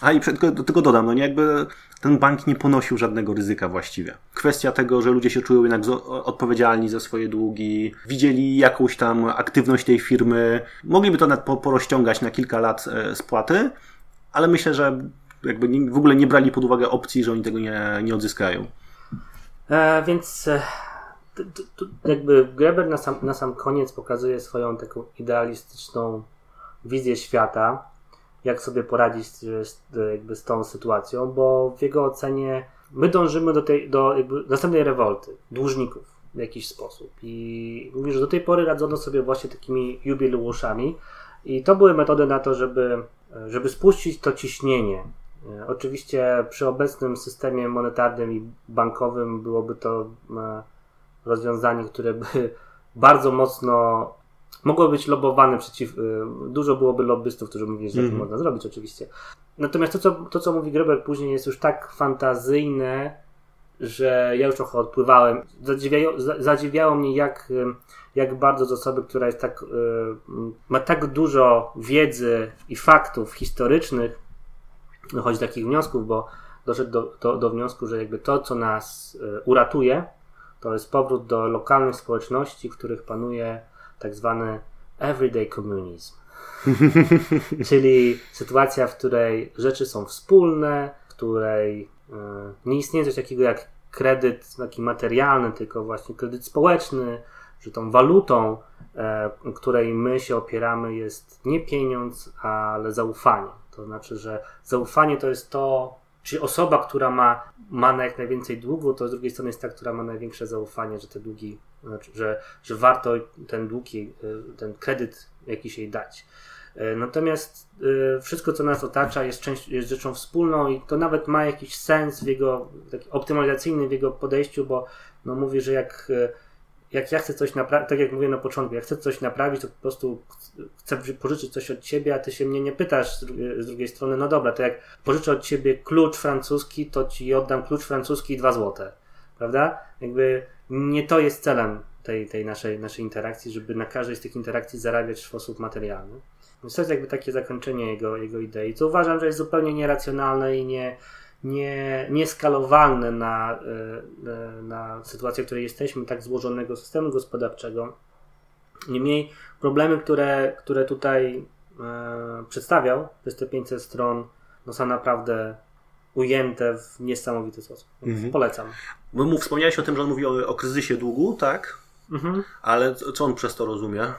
a i tylko, tego dodam, no nie jakby ten bank nie ponosił żadnego ryzyka właściwie. Kwestia tego, że ludzie się czują jednak odpowiedzialni za swoje długi, widzieli jakąś tam aktywność tej firmy, mogliby to nawet porozciągać na kilka lat e, spłaty, ale myślę, że jakby w ogóle nie brali pod uwagę opcji, że oni tego nie, nie odzyskają. E, więc e, jakby Greber na sam, na sam koniec pokazuje swoją taką idealistyczną wizję świata, jak sobie poradzić z, jakby z tą sytuacją, bo w jego ocenie my dążymy do, tej, do następnej rewolty dłużników w jakiś sposób. I mówi, że do tej pory radzono sobie właśnie takimi jubileuszami i to były metody na to, żeby, żeby spuścić to ciśnienie. Oczywiście przy obecnym systemie monetarnym i bankowym byłoby to e, rozwiązanie, które by bardzo mocno mogło być lobowane przeciw. Y, dużo byłoby lobbystów, którzy mówili, że mm. to można zrobić, oczywiście. Natomiast to co, to, co mówi Greber później, jest już tak fantazyjne, że ja już trochę odpływałem. Zadziwiało, zadziwiało mnie, jak, jak bardzo z osoby, która jest tak, ma tak dużo wiedzy i faktów historycznych, dochodzi do takich wniosków, bo doszedł do, do, do wniosku, że jakby to, co nas uratuje, to jest powrót do lokalnych społeczności, w których panuje tak zwany everyday communism. Czyli sytuacja, w której rzeczy są wspólne, w której e, nie istnieje coś takiego jak kredyt taki materialny, tylko właśnie kredyt społeczny, że tą walutą, e, której my się opieramy, jest nie pieniądz, ale zaufanie. To znaczy, że zaufanie to jest to, Czyli osoba, która ma, ma na jak najwięcej długu, to z drugiej strony jest ta, która ma największe zaufanie, że te długi, znaczy, że, że warto ten długi, y, ten kredyt jakiś jej dać. Y, natomiast y, wszystko, co nas otacza, jest, część, jest rzeczą wspólną i to nawet ma jakiś sens w jego, taki optymalizacyjny w jego podejściu, bo no, mówi, że jak jak ja chcę coś naprawić, tak jak mówię na początku, jak chcę coś naprawić, to po prostu chcę pożyczyć coś od ciebie, a ty się mnie nie pytasz z, drugiej, z drugiej strony, no dobra, to jak pożyczę od ciebie klucz francuski, to ci oddam klucz francuski i dwa złote, prawda? Jakby nie to jest celem tej, tej naszej, naszej interakcji, żeby na każdej z tych interakcji zarabiać w sposób materialny. Więc to jest jakby takie zakończenie jego, jego idei, co uważam, że jest zupełnie nieracjonalne i nie, nie, nieskalowalne na, e, e, na sytuację, w której jesteśmy, tak złożonego systemu gospodarczego. Niemniej problemy, które, które tutaj e, przedstawiał. To jest te 500 stron, no są naprawdę ujęte w niesamowity sposób. Mhm. Polecam. Bo mu wspomniałeś o tym, że on mówi o, o kryzysie długu, tak? Mhm. Ale co on przez to rozumie?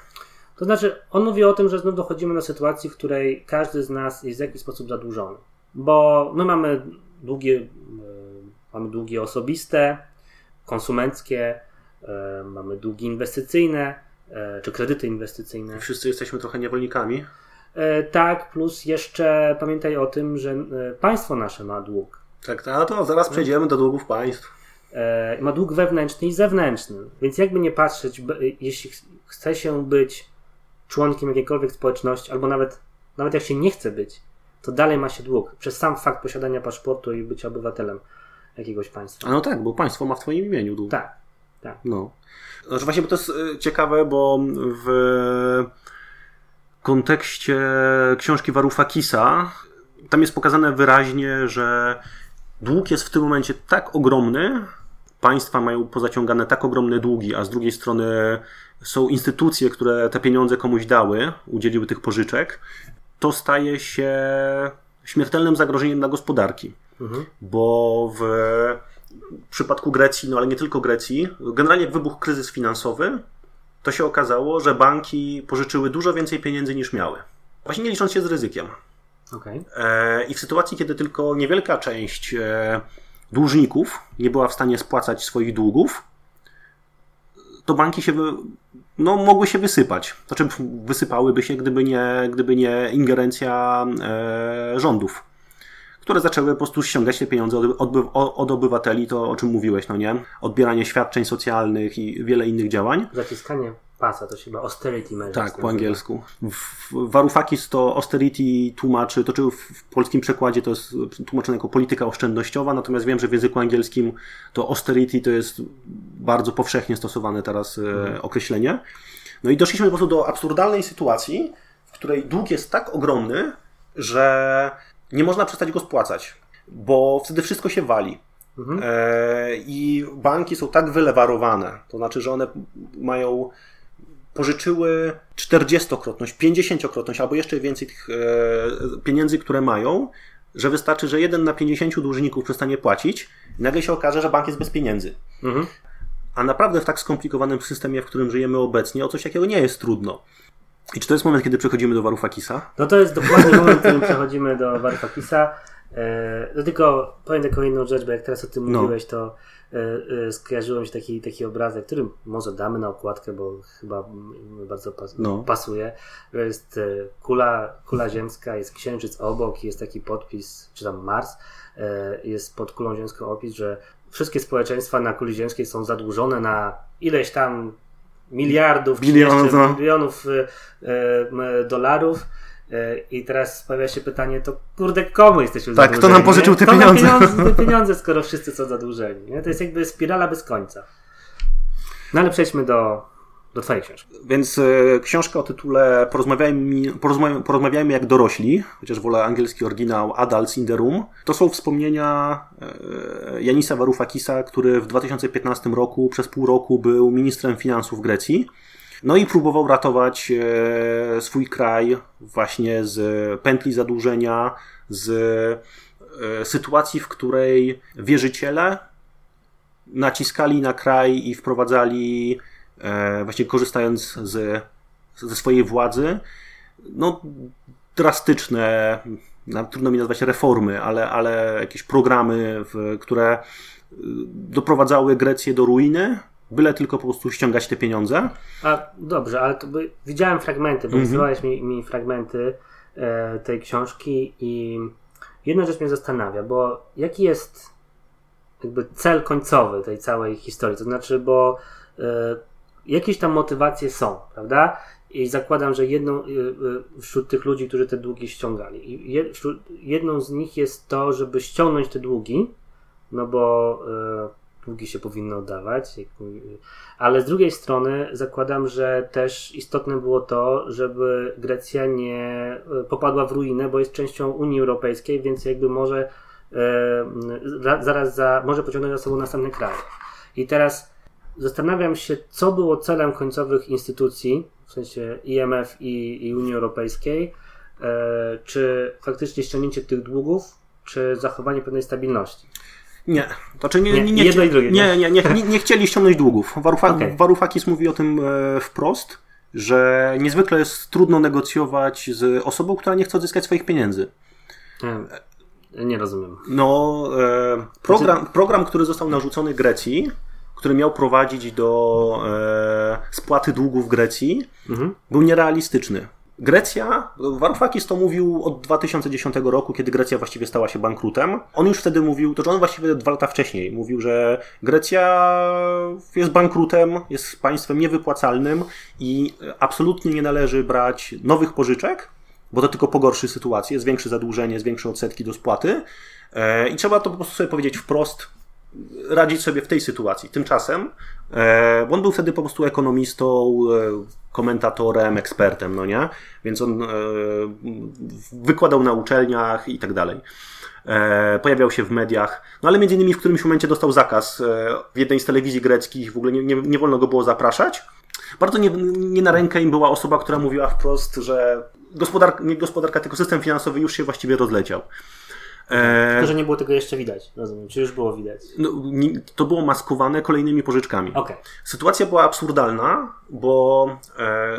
To znaczy, on mówi o tym, że znów dochodzimy do sytuacji, w której każdy z nas jest w jakiś sposób zadłużony. Bo my mamy długie, e, mamy długi osobiste, konsumenckie, e, mamy długi inwestycyjne, e, czy kredyty inwestycyjne. Wszyscy jesteśmy trochę niewolnikami. Tak, plus jeszcze pamiętaj o tym, że państwo nasze ma dług. Tak, tak to zaraz przejdziemy do długów państw. Ma dług wewnętrzny i zewnętrzny. Więc jakby nie patrzeć, jeśli chce się być członkiem jakiejkolwiek społeczności, albo nawet, nawet jak się nie chce być, to dalej ma się dług. Przez sam fakt posiadania paszportu i bycia obywatelem jakiegoś państwa. No tak, bo państwo ma w Twoim imieniu dług. Tak, tak. No. Znaczy właśnie, bo to jest y, ciekawe, bo w kontekście książki Warufakisa tam jest pokazane wyraźnie, że dług jest w tym momencie tak ogromny, państwa mają pozaciągane tak ogromne długi, a z drugiej strony są instytucje, które te pieniądze komuś dały, udzieliły tych pożyczek, to staje się śmiertelnym zagrożeniem dla gospodarki. Mhm. Bo w przypadku Grecji, no ale nie tylko Grecji, generalnie jak wybuchł kryzys finansowy, to się okazało, że banki pożyczyły dużo więcej pieniędzy niż miały. Właśnie nie licząc się z ryzykiem. Okay. E, I w sytuacji, kiedy tylko niewielka część e, dłużników nie była w stanie spłacać swoich długów, to banki się no, mogły się wysypać. Znaczy wysypałyby się, gdyby nie, gdyby nie ingerencja e, rządów, które zaczęły po prostu ściągać te pieniądze od, od, od, obywateli, to o czym mówiłeś, no nie? Odbieranie świadczeń socjalnych i wiele innych działań. Zaciskanie pasa, to się chyba austerity measures. Tak, po angielsku. Warufakis to austerity tłumaczy, to czy w polskim przekładzie to jest tłumaczone jako polityka oszczędnościowa, natomiast wiem, że w języku angielskim to austerity to jest bardzo powszechnie stosowane teraz hmm. określenie. No i doszliśmy po prostu do absurdalnej sytuacji, w której dług jest tak ogromny, że nie można przestać go spłacać, bo wtedy wszystko się wali. Mhm. E, I banki są tak wylewarowane, to znaczy, że one mają pożyczyły 40-krotność, 50-krotność albo jeszcze więcej tych e, pieniędzy, które mają, że wystarczy, że jeden na 50 dłużników przestanie płacić i nagle się okaże, że bank jest bez pieniędzy. Mhm. A naprawdę w tak skomplikowanym systemie, w którym żyjemy obecnie, o coś takiego nie jest trudno. I czy to jest moment, kiedy przechodzimy do Warufakisa? No to jest dokładnie moment, w którym przechodzimy do Warufakisa. E, no tylko powiem taką inną rzecz, bo jak teraz o tym no. mówiłeś, to E, e, skojarzyło mi się taki, taki obrazek, który może damy na okładkę, bo chyba bardzo pas no. pasuje. To jest e, kula, kula ziemska, jest księżyc obok, jest taki podpis, czy tam Mars, jest pod kulą ziemską opis, że wszystkie społeczeństwa na kuli ziemskiej są zadłużone na ileś tam miliardów, bilionów, no. milionów dolarów E, I teraz pojawia się pytanie, to kurde, komu jesteśmy tak, zadłużeni? Tak, kto nam pożyczył te kto pieniądze? pieniądze, te pieniądze, skoro wszyscy są zadłużeni. Nie? To jest jakby spirala bez końca. No ale przejdźmy do, do Twojej książki. Więc e, książka o tytule porozmawiajmy, porozmawiajmy, porozmawiajmy jak dorośli, chociaż wolę angielski oryginał Adults in the Room. To są wspomnienia e, Janisa Varoufakisa, który w 2015 roku przez pół roku był ministrem finansów Grecji. No i próbował ratować e, swój kraj właśnie z pętli zadłużenia, z e, sytuacji, w której wierzyciele naciskali na kraj i wprowadzali, e, właśnie korzystając z, ze swojej władzy, no, drastyczne, trudno mi nazwać reformy, ale, ale jakieś programy, które doprowadzały Grecję do ruiny, byle tylko po prostu ściągać te pieniądze. A dobrze, ale to by, widziałem fragmenty, bo mm mi, mi fragmenty e, tej książki i jedna rzecz mnie zastanawia, bo jaki jest jakby cel końcowy tej całej historii? To znaczy, bo e, jakieś tam motywacje są, prawda? I zakładam, że jedną e, e, wśród tych ludzi, którzy te długi ściągali, jedną z nich jest to, żeby ściągnąć te długi, no bo e, długi się powinno oddawać. Ale z drugiej strony zakładam, że też istotne było to, żeby Grecja nie e, popadła w ruinę, bo jest częścią Unii Europejskiej, więc jakby może e, zaraz za, może pociągnąć za sobą następny kraj. I teraz zastanawiam się, co było celem końcowych instytucji, w sensie IMF i, i Unii Europejskiej, e, czy faktycznie ściągnięcie tych długów, czy zachowanie pewnej stabilności? Nie, znaczy nie, Nie, nie, nie, jedno i drugie, nie, nie, nie, nie, nie chcieli ściągnąć długów. Warufa, Okej. Warufakis mówi o tym e, wprost, że niezwykle jest trudno negocjować z osobą, która nie chce odzyskać swoich pieniędzy. Nie, nie rozumiem. No, e, program, program, który został narzucony Grecji, który miał prowadzić do e, spłaty długów Grecji, Mhm. był nierealistyczny. Grecja, Varoufakis to mówił od 2010 roku, kiedy Grecja właściwie stała się bankrutem. On już wtedy mówił, to że on właściwie dwa lata wcześniej mówił, że Grecja jest bankrutem, jest państwem niewypłacalnym i absolutnie nie należy brać nowych pożyczek, bo to tylko pogorszy sytuację, zwiększy zadłużenie, zwiększy odsetki do spłaty. E, I trzeba to po prostu sobie powiedzieć wprost, radzić sobie w tej sytuacji. Tymczasem, e, on był wtedy po prostu ekonomistą, e, komentatorem, ekspertem, no nie? Więc on e, wykładał na uczelniach i tak dalej. E, pojawiał się w mediach, no ale między innymi w którymś momencie dostał zakaz w jednej z telewizji greckich, w ogóle nie, nie, nie wolno go było zapraszać. Bardzo nie, nie na rękę im była osoba, która mówiła wprost, że gospodarka, nie gospodarka, tylko system finansowy już się właściwie rozleciał. E, Tylko, że nie było tego jeszcze widać, rozumiem, czy już było widać? no, to było maskowane kolejnymi pożyczkami. Okej. Sytuacja była absurdalna, bo e,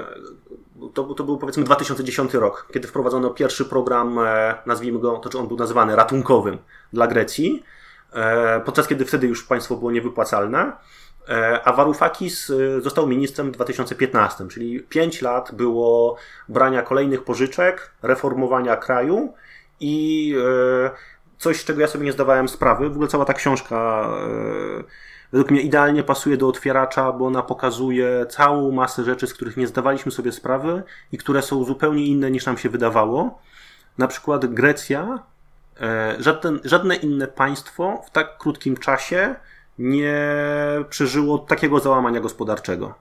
to, to był powiedzmy 2010 rok, kiedy wprowadzono pierwszy program, e, nazwijmy go, to czy on był nazywany ratunkowym dla Grecji, e, podczas kiedy wtedy już państwo było niewypłacalne. E, A Varoufakis e, został ministrem w 2015, czyli 5 lat było brania kolejnych pożyczek, reformowania kraju i e, coś, z czego ja sobie nie zdawałem sprawy. W ogóle cała ta książka e, według mnie idealnie pasuje do otwieracza, bo ona pokazuje całą masę rzeczy, z których nie zdawaliśmy sobie sprawy i które są zupełnie inne niż nam się wydawało. Na przykład Grecja, e, żaden, żadne inne państwo w tak krótkim czasie nie przeżyło takiego załamania gospodarczego.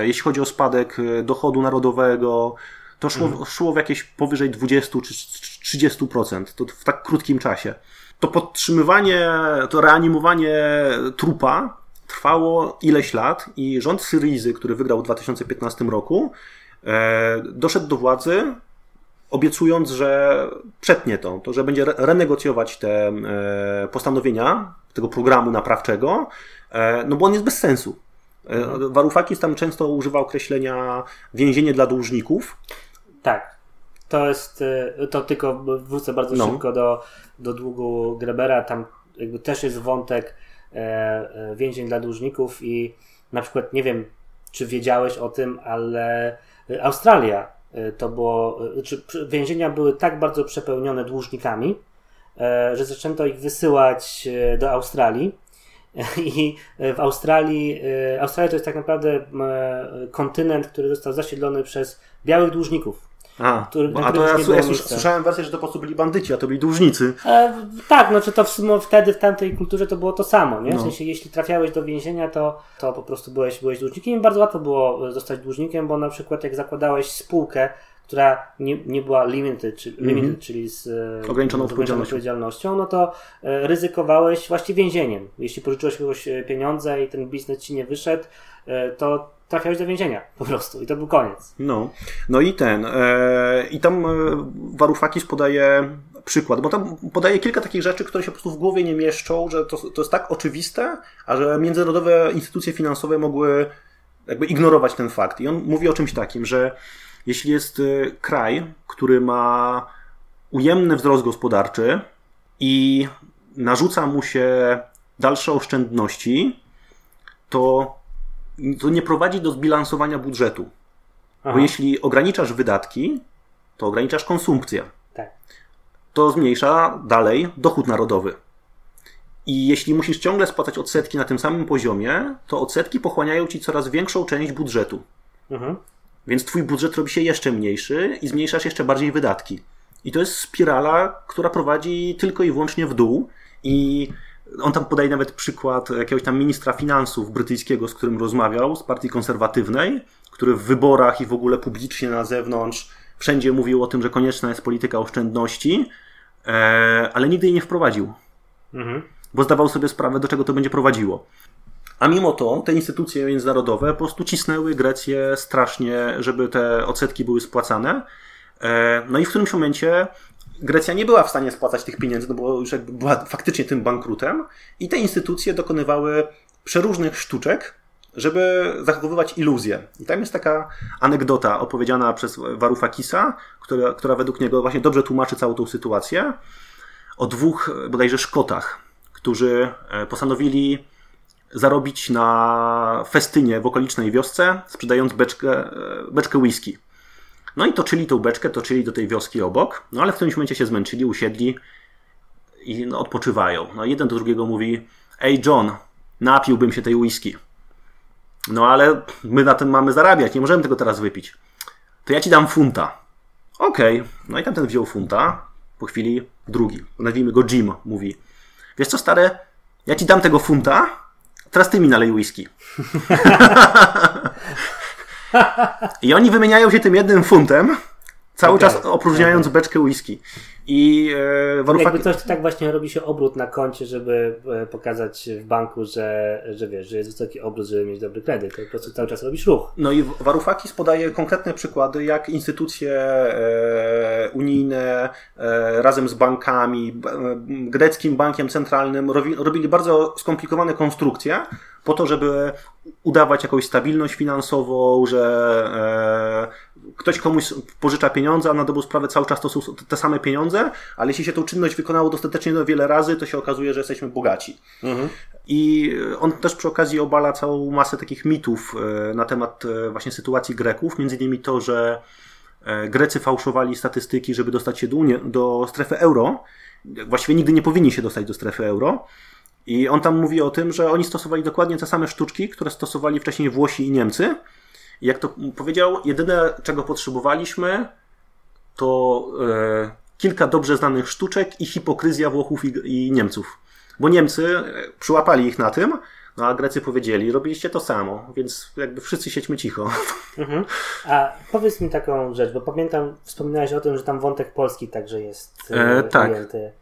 Jeśli chodzi o spadek dochodu narodowego, to szło, szło w jakieś powyżej 20 czy 30%. To w tak krótkim czasie. To podtrzymywanie, to reanimowanie trupa trwało ileś lat i rząd Syrizy, który wygrał w 2015 roku, e, doszedł do władzy obiecując, że przetnie to, to że będzie re- renegocjować te e, postanowienia tego programu naprawczego, e, no bo on jest bez sensu. E, Varoufakis tam często używa określenia więzienie dla dłużników. Tak. To jest, y, to tylko wrócę bardzo No. szybko do, do długu Grebera. Tam jakby też jest wątek e, e, więzień dla dłużników i na przykład, nie wiem, czy wiedziałeś o tym, ale y, Australia y, to było, czy więzienia były tak bardzo przepełnione dłużnikami, e, że zaczęto ich wysyłać e, do Australii. I w Australii, e, Australia to jest tak naprawdę e, kontynent, który został zasiedlony przez białych dłużników. A, Który- a to ja, ja słyszałem wersję, że to po prostu byli bandyci, a to byli dłużnicy. E, tak, no czy to w sumie wtedy w tamtej kulturze to było to samo, nie? W No. sensie, jeśli trafiałeś do więzienia, to, to po prostu byłeś, byłeś dłużnikiem i bardzo łatwo było zostać dłużnikiem, bo na przykład jak zakładałeś spółkę, która nie, nie była limited, czy, limited czyli z e, Ograniczoną z odpowiedzialnością. odpowiedzialnością, no to e, ryzykowałeś właściwie więzieniem. Jeśli pożyczyłeś kogoś e, pieniądze i ten biznes ci nie wyszedł, e, to trafiałeś do więzienia po prostu i to był koniec. No, no i ten. E, I tam e, Varoufakis podaje przykład, bo tam podaje kilka takich rzeczy, które się po prostu w głowie nie mieszczą, że to, to jest tak oczywiste, a że międzynarodowe instytucje finansowe mogły jakby ignorować ten fakt. I on mówi o czymś takim, że jeśli jest e, kraj, który ma ujemny wzrost gospodarczy i narzuca mu się dalsze oszczędności, to, to nie prowadzi do zbilansowania budżetu. Bo Aha, jeśli ograniczasz wydatki, to ograniczasz konsumpcję. tak. To zmniejsza dalej dochód narodowy. I jeśli musisz ciągle spłacać odsetki na tym samym poziomie, to odsetki pochłaniają ci coraz większą część budżetu. Mhm. Więc twój budżet robi się jeszcze mniejszy i zmniejszasz jeszcze bardziej wydatki. I to jest spirala, która prowadzi tylko i wyłącznie w dół. I on tam podaje nawet przykład jakiegoś tam ministra finansów brytyjskiego, z którym rozmawiał, z partii konserwatywnej, który w wyborach i w ogóle publicznie na zewnątrz wszędzie mówił o tym, że konieczna jest polityka oszczędności, e, ale nigdy jej nie wprowadził Mhm. bo zdawał sobie sprawę, do czego to będzie prowadziło. A mimo to te instytucje międzynarodowe po prostu cisnęły Grecję strasznie, żeby te odsetki były spłacane. E, no i w którymś momencie Grecja nie była w stanie spłacać tych pieniędzy, no bo już jakby była faktycznie tym bankrutem i te instytucje dokonywały przeróżnych sztuczek, żeby zachowywać iluzję. I tam jest taka anegdota opowiedziana przez Warufakisa, która, która według niego właśnie dobrze tłumaczy całą tą sytuację, o dwóch bodajże Szkotach, którzy e, postanowili zarobić na festynie w okolicznej wiosce, sprzedając beczkę, e, beczkę whisky. No i toczyli tą beczkę, toczyli do tej wioski obok, no ale w którymś momencie się zmęczyli, usiedli i no, odpoczywają. No jeden do drugiego mówi, ej John, napiłbym się tej whisky. No ale my na tym mamy zarabiać, nie możemy tego teraz wypić. To ja ci dam funta. Okej, okay. no i tamten wziął funta, po chwili drugi, nazwijmy go Jim, mówi, wiesz co stary, ja ci dam tego funta, teraz ty mi nalej whisky. I oni wymieniają się tym jednym funtem, cały okay. czas opróżniając okay. beczkę whisky. I e. Jakby coś tak właśnie robi się obrót na koncie, żeby e, pokazać w banku, że, że wiesz, że jest wysoki obrót, żeby mieć dobry kredyt. To po prostu cały czas robisz ruch. No i Warufakis podaje konkretne przykłady, jak instytucje e, unijne e, razem z bankami, greckim bankiem centralnym robi, robili bardzo skomplikowane konstrukcje po to, żeby udawać jakąś stabilność finansową, że e, ktoś komuś pożycza pieniądze, a na dobrą sprawę cały czas to są te same pieniądze, ale jeśli się tą czynność wykonało dostatecznie wiele razy, to się okazuje, że jesteśmy bogaci. Mhm. I on też przy okazji obala całą masę takich mitów e, na temat e, właśnie sytuacji Greków, między innymi to, że e, Grecy fałszowali statystyki, żeby dostać się do, do strefy euro. Właściwie nigdy nie powinni się dostać do strefy euro. I on tam mówi o tym, że oni stosowali dokładnie te same sztuczki, które stosowali wcześniej Włosi i Niemcy. Jak to powiedział, jedyne czego potrzebowaliśmy to e, kilka dobrze znanych sztuczek i hipokryzja Włochów i, i Niemców. Bo Niemcy przyłapali ich na tym, no a Grecy powiedzieli, robiliście to samo, więc jakby wszyscy siedźmy cicho. Mhm. A powiedz mi taką rzecz, bo pamiętam, wspominałeś o tym, że tam wątek polski także jest e, e tak,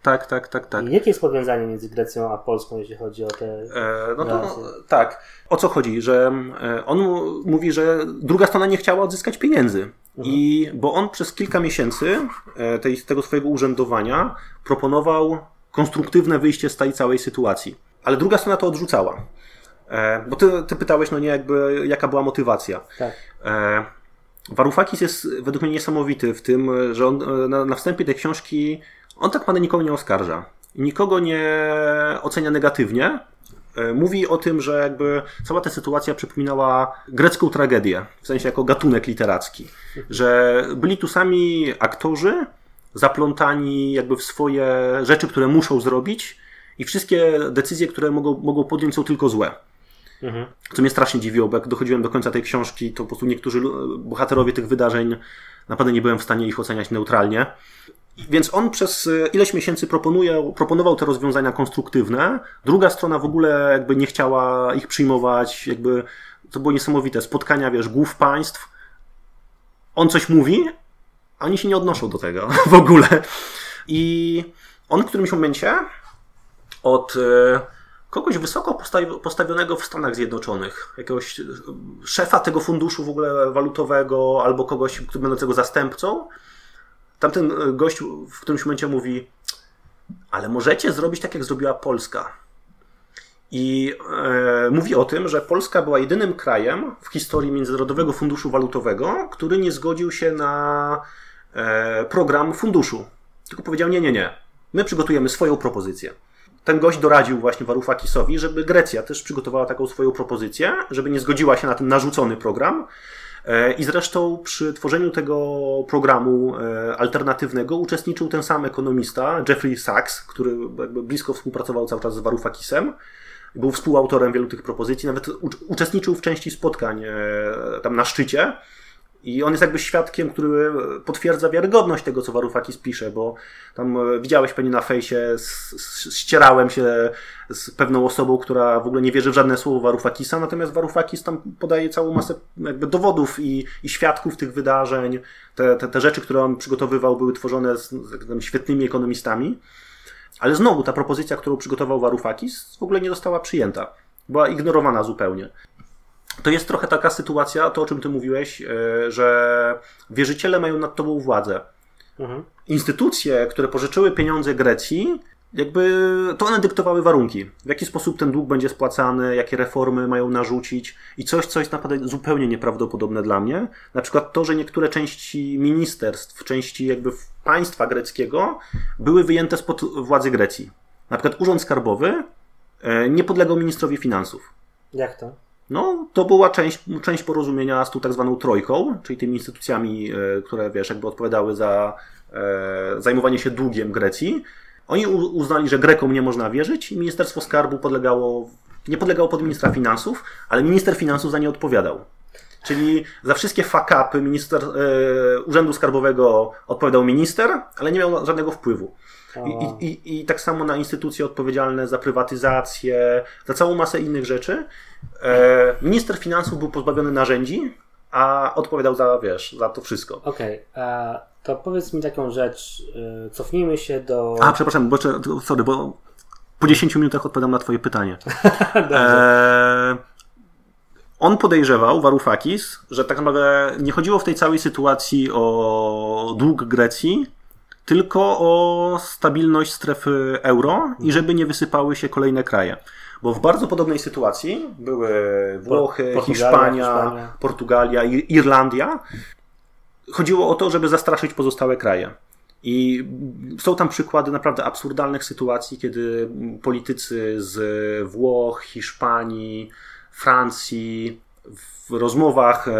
tak, tak, tak, tak. I jakie jest powiązanie między Grecją a Polską, jeśli chodzi o te e, No to no, tak. O co chodzi? Że e, on mówi, że druga strona nie chciała odzyskać pieniędzy. Mhm. I bo on przez kilka miesięcy e, tej, tego swojego urzędowania proponował konstruktywne wyjście z tej całej sytuacji. Ale druga strona to odrzucała. E, bo ty, ty pytałeś, no nie, jakby, jaka była motywacja. Tak. E, Warufakis jest według mnie niesamowity w tym, że on e, na, na wstępie tej książki, on tak naprawdę nikogo nie oskarża. Nikogo nie ocenia negatywnie. Mówi o tym, że jakby cała ta sytuacja przypominała grecką tragedię, w sensie jako gatunek literacki. Że byli tu sami aktorzy, zaplątani jakby w swoje rzeczy, które muszą zrobić, i wszystkie decyzje, które mogą, mogą podjąć, są tylko złe. Mhm. Co mnie strasznie dziwiło, bo jak dochodziłem do końca tej książki, to po prostu niektórzy bohaterowie tych wydarzeń, naprawdę nie byłem w stanie ich oceniać neutralnie. Więc on przez e, ileś miesięcy proponuje, proponował te rozwiązania konstruktywne. Druga strona w ogóle jakby nie chciała ich przyjmować, jakby to było niesamowite. Spotkania, wiesz, głów państw. On coś mówi, a oni się nie odnoszą do tego w ogóle. I on w którymś momencie od e, kogoś wysoko postawionego w Stanach Zjednoczonych, jakiegoś szefa tego funduszu w ogóle walutowego albo kogoś będącego zastępcą. Tamten gość w którymś momencie mówi, ale możecie zrobić tak, jak zrobiła Polska. I e, mówi o tym, że Polska była jedynym krajem w historii Międzynarodowego Funduszu Walutowego, który nie zgodził się na e, program funduszu. Tylko powiedział: Nie, nie, nie. My przygotujemy swoją propozycję ten gość doradził właśnie Varoufakisowi, żeby Grecja też przygotowała taką swoją propozycję, żeby nie zgodziła się na ten narzucony program. E, I zresztą przy tworzeniu tego programu e, alternatywnego uczestniczył ten sam ekonomista, Jeffrey Sachs, który blisko współpracował cały czas z Varoufakisem. Był współautorem wielu tych propozycji, nawet uczestniczył w części spotkań e, tam na szczycie. I on jest jakby świadkiem, który potwierdza wiarygodność tego, co Warufakis pisze, bo tam e, widziałeś pewnie na fejsie, ścierałem się z pewną osobą, która w ogóle nie wierzy w żadne słowo Warufakisa, natomiast Warufakis tam podaje całą masę jakby dowodów i, i świadków tych wydarzeń. Te, te, te rzeczy, które on przygotowywał, były tworzone z, z świetnymi ekonomistami. Ale znowu ta propozycja, którą przygotował Warufakis, w ogóle nie została przyjęta. Była ignorowana zupełnie. To jest trochę taka sytuacja, to o czym ty mówiłeś, e, że wierzyciele mają nad tobą władzę. Mhm. Instytucje, które pożyczyły pieniądze Grecji, jakby to one dyktowały warunki. W jaki sposób ten dług będzie spłacany, jakie reformy mają narzucić i coś, co jest naprawdę zupełnie nieprawdopodobne dla mnie. Na przykład to, że niektóre części ministerstw, części jakby państwa greckiego były wyjęte spod władzy Grecji. Na przykład Urząd Skarbowy e, nie podlegał ministrowi finansów. Jak to? No, to była część, część porozumienia z tą tak zwaną trojką, czyli tymi instytucjami, e, które wiesz, jakby odpowiadały za e, zajmowanie się długiem Grecji. Oni uznali, że Grekom nie można wierzyć i Ministerstwo Skarbu podlegało, nie podlegało pod ministra finansów, ale minister finansów za nie odpowiadał. Czyli za wszystkie fakapy minister, e, Urzędu Skarbowego odpowiadał minister, ale nie miał żadnego wpływu. I, i, I tak samo na instytucje odpowiedzialne za prywatyzację, za całą masę innych rzeczy. E, minister finansów był pozbawiony narzędzi, a odpowiadał za, wiesz, za to wszystko. Okej, okay. to powiedz mi taką rzecz. E, cofnijmy się do. A, przepraszam, bo, sorry, bo po 10 minutach odpowiadam na Twoje pytanie. e, on podejrzewał, Varoufakis, że tak naprawdę nie chodziło w tej całej sytuacji o dług Grecji, tylko o stabilność strefy euro i żeby nie wysypały się kolejne kraje. Bo w bardzo podobnej sytuacji były Włochy, Portugalia, Hiszpania, Hiszpania, Portugalia, Irlandia. Chodziło o to, żeby zastraszyć pozostałe kraje. I są tam przykłady naprawdę absurdalnych sytuacji, kiedy politycy z Włoch, Hiszpanii, Francji w rozmowach e,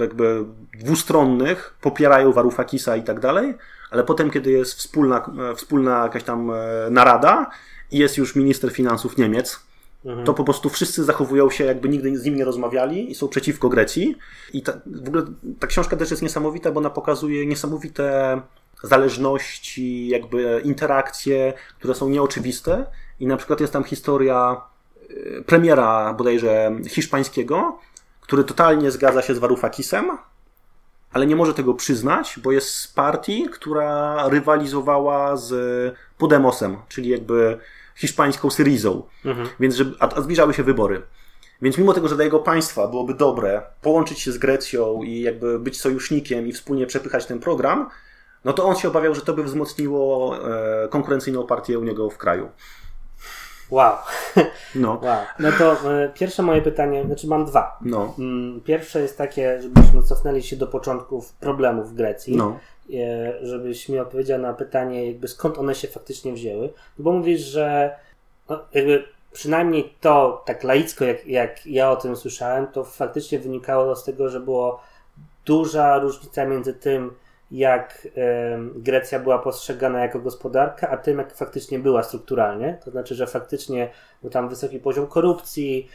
jakby dwustronnych popierają Warufakisa i tak dalej, ale potem, kiedy jest wspólna, e, wspólna jakaś tam e, narada i jest już minister finansów Niemiec, mhm. to po prostu wszyscy zachowują się, jakby nigdy z nim nie rozmawiali i są przeciwko Grecji. I ta, w ogóle ta książka też jest niesamowita, bo ona pokazuje niesamowite zależności, jakby interakcje, które są nieoczywiste. I na przykład jest tam historia e, premiera bodajże hiszpańskiego, który totalnie zgadza się z Warufakisem, ale nie może tego przyznać, bo jest z partii, która rywalizowała z Podemosem, czyli jakby hiszpańską Syrizą. Mhm. Więc żeby, a, a zbliżały się wybory. Więc mimo tego, że dla jego państwa byłoby dobre połączyć się z Grecją i jakby być sojusznikiem i wspólnie przepychać ten program, no to on się obawiał, że to by wzmocniło e, konkurencyjną partię u niego w kraju. Wow. No. wow. No to e, pierwsze moje pytanie, znaczy mam dwa. No. Mm, pierwsze jest takie, żebyśmy cofnęli się do początków problemów w Grecji. No. E, żebyś mi odpowiedział na pytanie, jakby skąd one się faktycznie wzięły. Bo mówisz, że no, jakby przynajmniej to tak laicko, jak, jak ja o tym słyszałem, to faktycznie wynikało z tego, że była duża różnica między tym, jak Grecja była postrzegana jako gospodarka, a tym, jak faktycznie była strukturalnie. To znaczy, że faktycznie był tam wysoki poziom korupcji,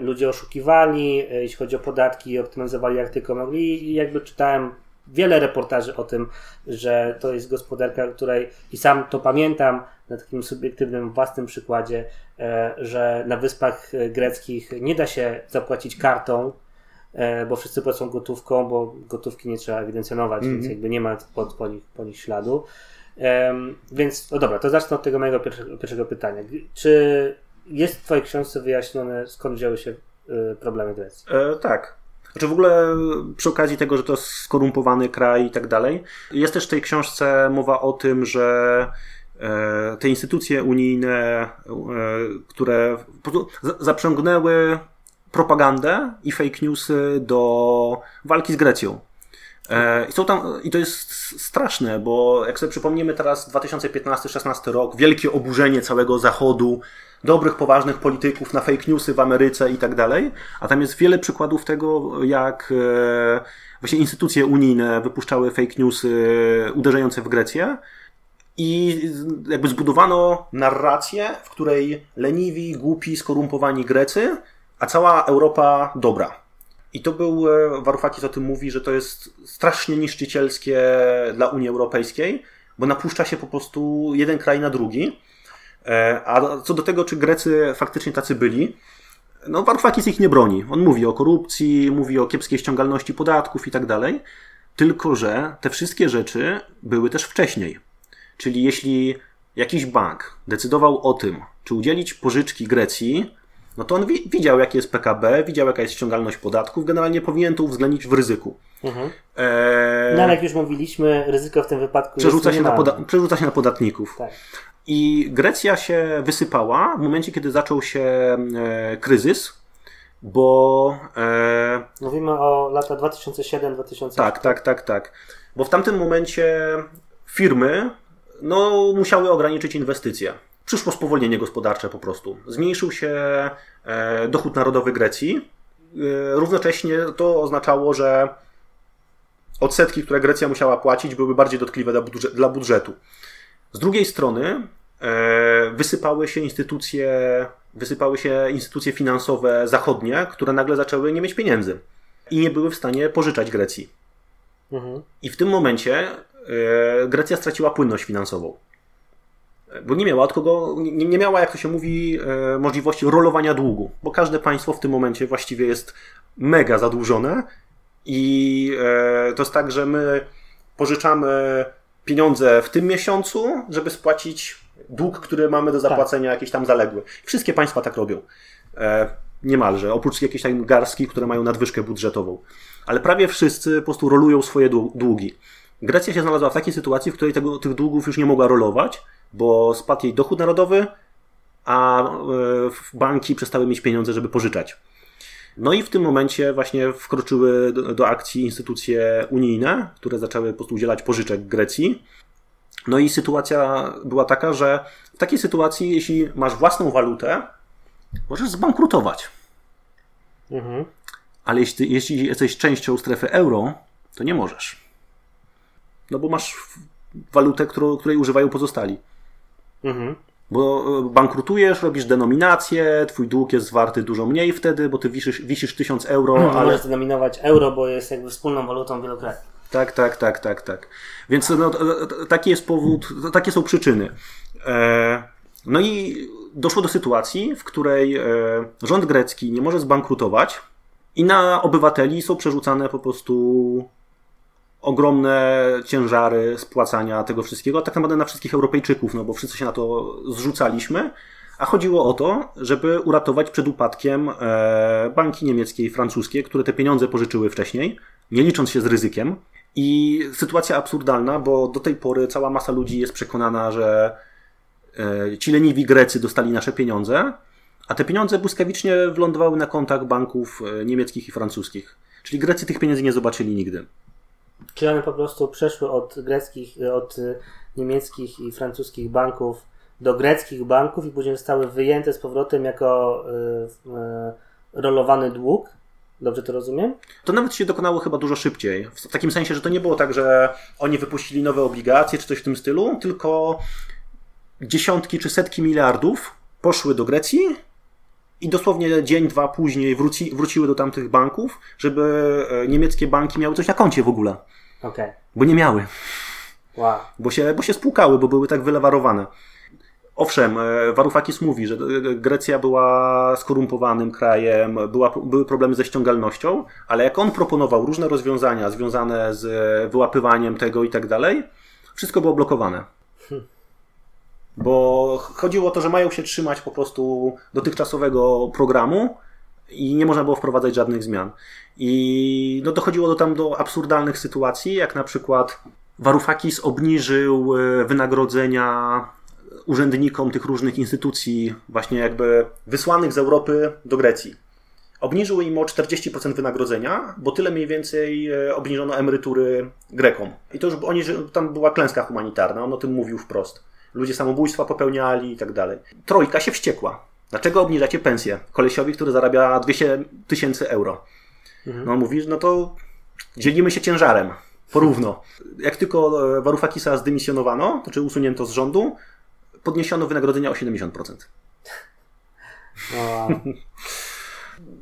ludzie oszukiwali, e, jeśli chodzi o podatki, optymalizowali jak tylko mogli. I jakby czytałem wiele reportaży o tym, że to jest gospodarka, której i sam to pamiętam na takim subiektywnym, własnym przykładzie, e, że na wyspach greckich nie da się zapłacić kartą E, bo wszyscy płacą gotówką, bo gotówki nie trzeba ewidencjonować, mm -hmm. więc jakby nie ma po, po, nich, po nich śladu. Um, więc, no dobra, to zacznę od tego mojego pierwszego, pierwszego pytania. Czy jest w Twojej książce wyjaśnione, skąd wzięły się y, problemy Grecji? E, tak. Znaczy w ogóle przy okazji tego, że to jest skorumpowany kraj i tak dalej, jest też w tej książce mowa o tym, że e, te instytucje unijne, e, które zaprzęgnęły propagandę i fake newsy do walki z Grecją. E, I, są tam, I to jest straszne, bo jak sobie przypomnimy teraz 2015-16 rok, wielkie oburzenie całego Zachodu, dobrych, poważnych polityków na fake newsy w Ameryce i tak dalej, a tam jest wiele przykładów tego, jak e, właśnie instytucje unijne wypuszczały fake newsy uderzające w Grecję i jakby zbudowano narrację, w której leniwi, głupi, skorumpowani Grecy a cała Europa dobra. I to był, e, Warufakis o tym mówi, że to jest strasznie niszczycielskie dla Unii Europejskiej, bo napuszcza się po prostu jeden kraj na drugi. E, a co do tego, czy Grecy faktycznie tacy byli, no Warufakis ich nie broni. On mówi o korupcji, mówi o kiepskiej ściągalności podatków i tak dalej. Tylko, że te wszystkie rzeczy były też wcześniej. Czyli jeśli jakiś bank decydował o tym, czy udzielić pożyczki Grecji, no to on wi widział, jakie jest PKB, widział, jaka jest ściągalność podatków, generalnie powinien to uwzględnić w ryzyku. Mhm. Eee... No ale jak już mówiliśmy, ryzyko w tym wypadku przerzuca się, na przerzuca się na podatników. Tak. I Grecja się wysypała w momencie, kiedy zaczął się e, kryzys, bo. E, Mówimy o lata 2007-2008. Tak, tak, tak, tak. Bo w tamtym momencie firmy no, musiały ograniczyć inwestycje. Przyszło spowolnienie gospodarcze po prostu. Zmniejszył się e, dochód narodowy Grecji. E, równocześnie to oznaczało, że odsetki, które Grecja musiała płacić, były bardziej dotkliwe dla, budżet, dla budżetu. Z drugiej strony e, wysypały się instytucje, wysypały się instytucje finansowe zachodnie, które nagle zaczęły nie mieć pieniędzy i nie były w stanie pożyczać Grecji. Mhm. I w tym momencie Grecja straciła płynność finansową. Bo nie miała kogo, nie, nie miała, jak to się mówi, e, możliwości rolowania długu, bo każde państwo w tym momencie właściwie jest mega zadłużone i e, to jest tak, że my pożyczamy pieniądze w tym miesiącu, żeby spłacić dług, który mamy do zapłacenia, tak. jakieś tam zaległy. Wszystkie państwa tak robią. E, niemalże, oprócz jakiejś tam garstki, które mają nadwyżkę budżetową. Ale prawie wszyscy po prostu rolują swoje długi. Grecja się znalazła w takiej sytuacji, w której tego, tych długów już nie mogła rolować, bo spadł jej dochód narodowy, a e, banki przestały mieć pieniądze, żeby pożyczać. No i w tym momencie właśnie wkroczyły do, do, akcji instytucje unijne, które zaczęły po prostu udzielać pożyczek Grecji. No i sytuacja była taka, że w takiej sytuacji, jeśli masz własną walutę, możesz zbankrutować. Mhm. Ale jeśli, jeśli jesteś częścią strefy euro, to nie możesz. No bo masz walutę, którą, której używają pozostali. Mhm. Bo e, bankrutujesz, robisz denominację, twój dług jest warty dużo mniej wtedy, bo ty wisisz, wisisz 1000 euro. Hmm, ale... Możesz denominować euro, bo jest jakby wspólną walutą wielu krajów. Tak, tak, tak, tak, tak. Więc no, taki jest powód, takie są przyczyny. E, no i doszło do sytuacji, w której e, rząd grecki nie może zbankrutować i na obywateli są przerzucane po prostu ogromne ciężary spłacania tego wszystkiego, tak naprawdę na wszystkich Europejczyków, no bo wszyscy się na to zrzucaliśmy. A chodziło o to, żeby uratować przed upadkiem e, banki niemieckie i francuskie, które te pieniądze pożyczyły wcześniej, nie licząc się z ryzykiem. I sytuacja absurdalna, bo do tej pory cała masa ludzi jest przekonana, że e, ci leniwi Grecy dostali nasze pieniądze, a te pieniądze błyskawicznie wylądowały na kontach banków e, niemieckich i francuskich. Czyli Grecy tych pieniędzy nie zobaczyli nigdy. Czy one po prostu przeszły od greckich, od niemieckich i francuskich banków do greckich banków i później zostały wyjęte z powrotem jako y, y, rolowany dług? Dobrze to rozumiem? To nawet się dokonało chyba dużo szybciej. W takim sensie, że to nie było tak, że oni wypuścili nowe obligacje czy coś w tym stylu, tylko dziesiątki czy setki miliardów poszły do Grecji i dosłownie dzień, dwa później wróci, wróciły do tamtych banków, żeby e, niemieckie banki miały coś na koncie w ogóle. Okay. Bo nie miały. Wow. Bo, się, bo się spłukały, bo były tak wylewarowane. Owszem, e, Varoufakis mówi, że e, Grecja była skorumpowanym krajem, była, były problemy ze ściągalnością, ale jak on proponował różne rozwiązania związane z wyłapywaniem tego i tak dalej, wszystko było blokowane. Hmm. Bo chodziło o to, że mają się trzymać po prostu dotychczasowego programu i nie można było wprowadzać żadnych zmian. I no, dochodziło do tam do absurdalnych sytuacji, jak na przykład Varoufakis obniżył e, wynagrodzenia urzędnikom tych różnych instytucji, właśnie jakby wysłanych z Europy do Grecji. Obniżył im o 40% wynagrodzenia, bo tyle mniej więcej e, obniżono emerytury Grekom. I to już oni, tam była klęska humanitarna, on o tym mówił wprost ludzie samobójstwa popełniali i tak dalej. Trojka się wściekła. Dlaczego obniżacie pensję kolesiowi, który zarabia 200 tysięcy euro? Mhm. No mówisz, no to dzielimy się ciężarem. Porówno. Jak tylko e, Warufakisa zdymisjonowano, to czy usunięto z rządu, podniesiono wynagrodzenia o 70%.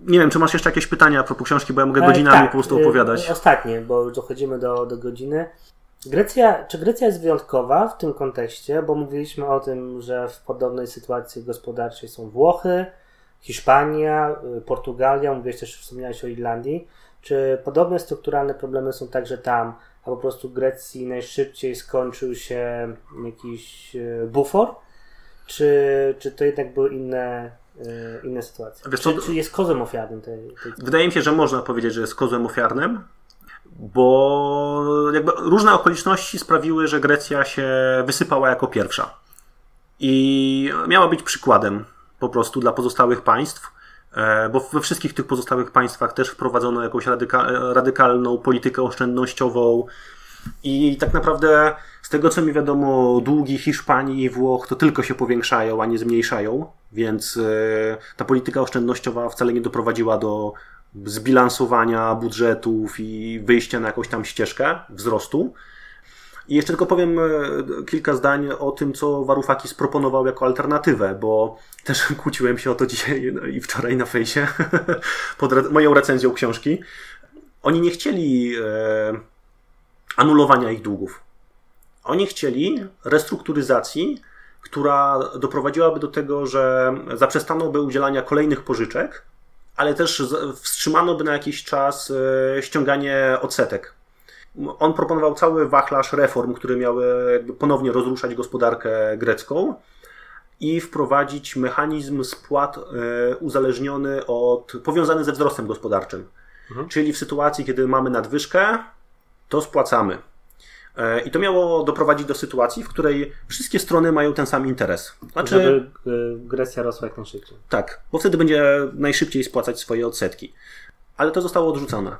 Nie wiem, czy masz jeszcze jakieś pytania a propos książki, bo ja mogę e, godzinami tak, po prostu opowiadać. E, ostatnie, bo już dochodzimy do, do godziny. Grecja, czy Grecja jest wyjątkowa w tym kontekście? Bo mówiliśmy o tym, że w podobnej sytuacji gospodarczej są Włochy, Hiszpania, y, Portugalia, mówiłeś też, wspomniałeś o Irlandii. Czy podobne strukturalne problemy są także tam, a po prostu Grecji najszybciej skończył się jakiś y, bufor? Czy, czy to jednak były inne e, inne sytuacje. Wiesz czy, co- czy jest kozłem ofiarnym tej, tej... Wydaje mi się, że można powiedzieć, że jest kozłem ofiarnym, bo jakby różne okoliczności sprawiły, że Grecja się wysypała jako pierwsza. I miała być przykładem po prostu dla pozostałych państw, e, bo we wszystkich tych pozostałych państwach też wprowadzono jakąś radyka- radykalną politykę oszczędnościową. I tak naprawdę, z tego co mi wiadomo, długi Hiszpanii i Włoch to tylko się powiększają, a nie zmniejszają, więc e, ta polityka oszczędnościowa wcale nie doprowadziła do zbilansowania budżetów i wyjścia na jakąś tam ścieżkę wzrostu. I jeszcze tylko powiem e, kilka zdań o tym, co Varoufakis proponował jako alternatywę, bo też kłóciłem się o to dzisiaj no i wczoraj na fejsie pod re- moją recenzją książki. Oni nie chcieli e, anulowania ich długów. Oni chcieli restrukturyzacji, która doprowadziłaby do tego, że zaprzestano by udzielania kolejnych pożyczek, ale też wstrzymano by na jakiś czas e, ściąganie odsetek. On proponował cały wachlarz reform, które miały ponownie rozruszać gospodarkę grecką i wprowadzić mechanizm spłat e, uzależniony od, powiązany ze wzrostem gospodarczym. Czyli w sytuacji, kiedy mamy nadwyżkę, to spłacamy. E, I to miało doprowadzić do sytuacji, w której wszystkie strony mają ten sam interes. Znaczy, Żeby y, Grecja rosła jak najszybciej. tak, bo wtedy będzie najszybciej spłacać swoje odsetki. Ale to zostało odrzucone.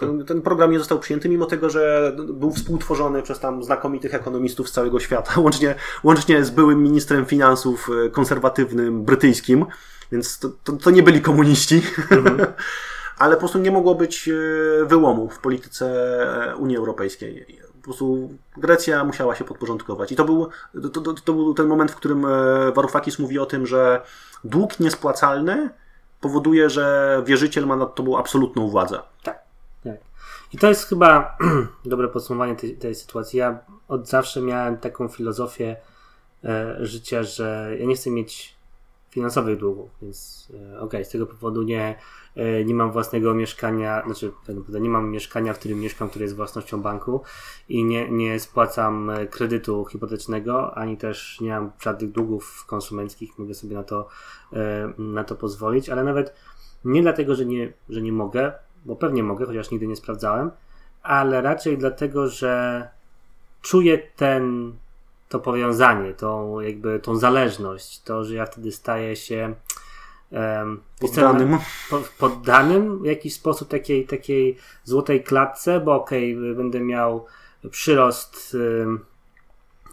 Ten- Ten program nie został przyjęty, mimo tego, że był współtworzony przez tam znakomitych ekonomistów z całego świata, łącznie, łącznie z byłym ministrem finansów e, konserwatywnym brytyjskim, więc to, to, to nie byli komuniści. Ale po prostu nie mogło być e, wyłomu w polityce e, Unii Europejskiej. Prostu Grecja musiała się podporządkować. I to był, to, to, to był ten moment, w którym e, Varoufakis mówi o tym, że dług niespłacalny powoduje, że wierzyciel ma nad tobą absolutną władzę. Tak, tak. I to jest chyba dobre podsumowanie tej, tej sytuacji. Ja od zawsze miałem taką filozofię e, życia, że ja nie chcę mieć finansowych długów, więc e, okej, z tego powodu nie, e, nie mam własnego mieszkania, znaczy tak nie mam mieszkania, w którym mieszkam, które jest własnością banku i nie, nie spłacam e, kredytu hipotecznego, ani też nie mam żadnych długów konsumenckich, mogę sobie na to, na to pozwolić, ale nawet nie dlatego, że nie, że nie mogę, bo pewnie mogę, chociaż nigdy nie sprawdzałem, ale raczej dlatego, że czuję ten, to powiązanie, tą jakby tą zależność, to, że ja wtedy staję się um, Poddanym. poddanym w jakiś sposób takiej, takiej złotej klatce, bo okej, będę miał przyrost ym,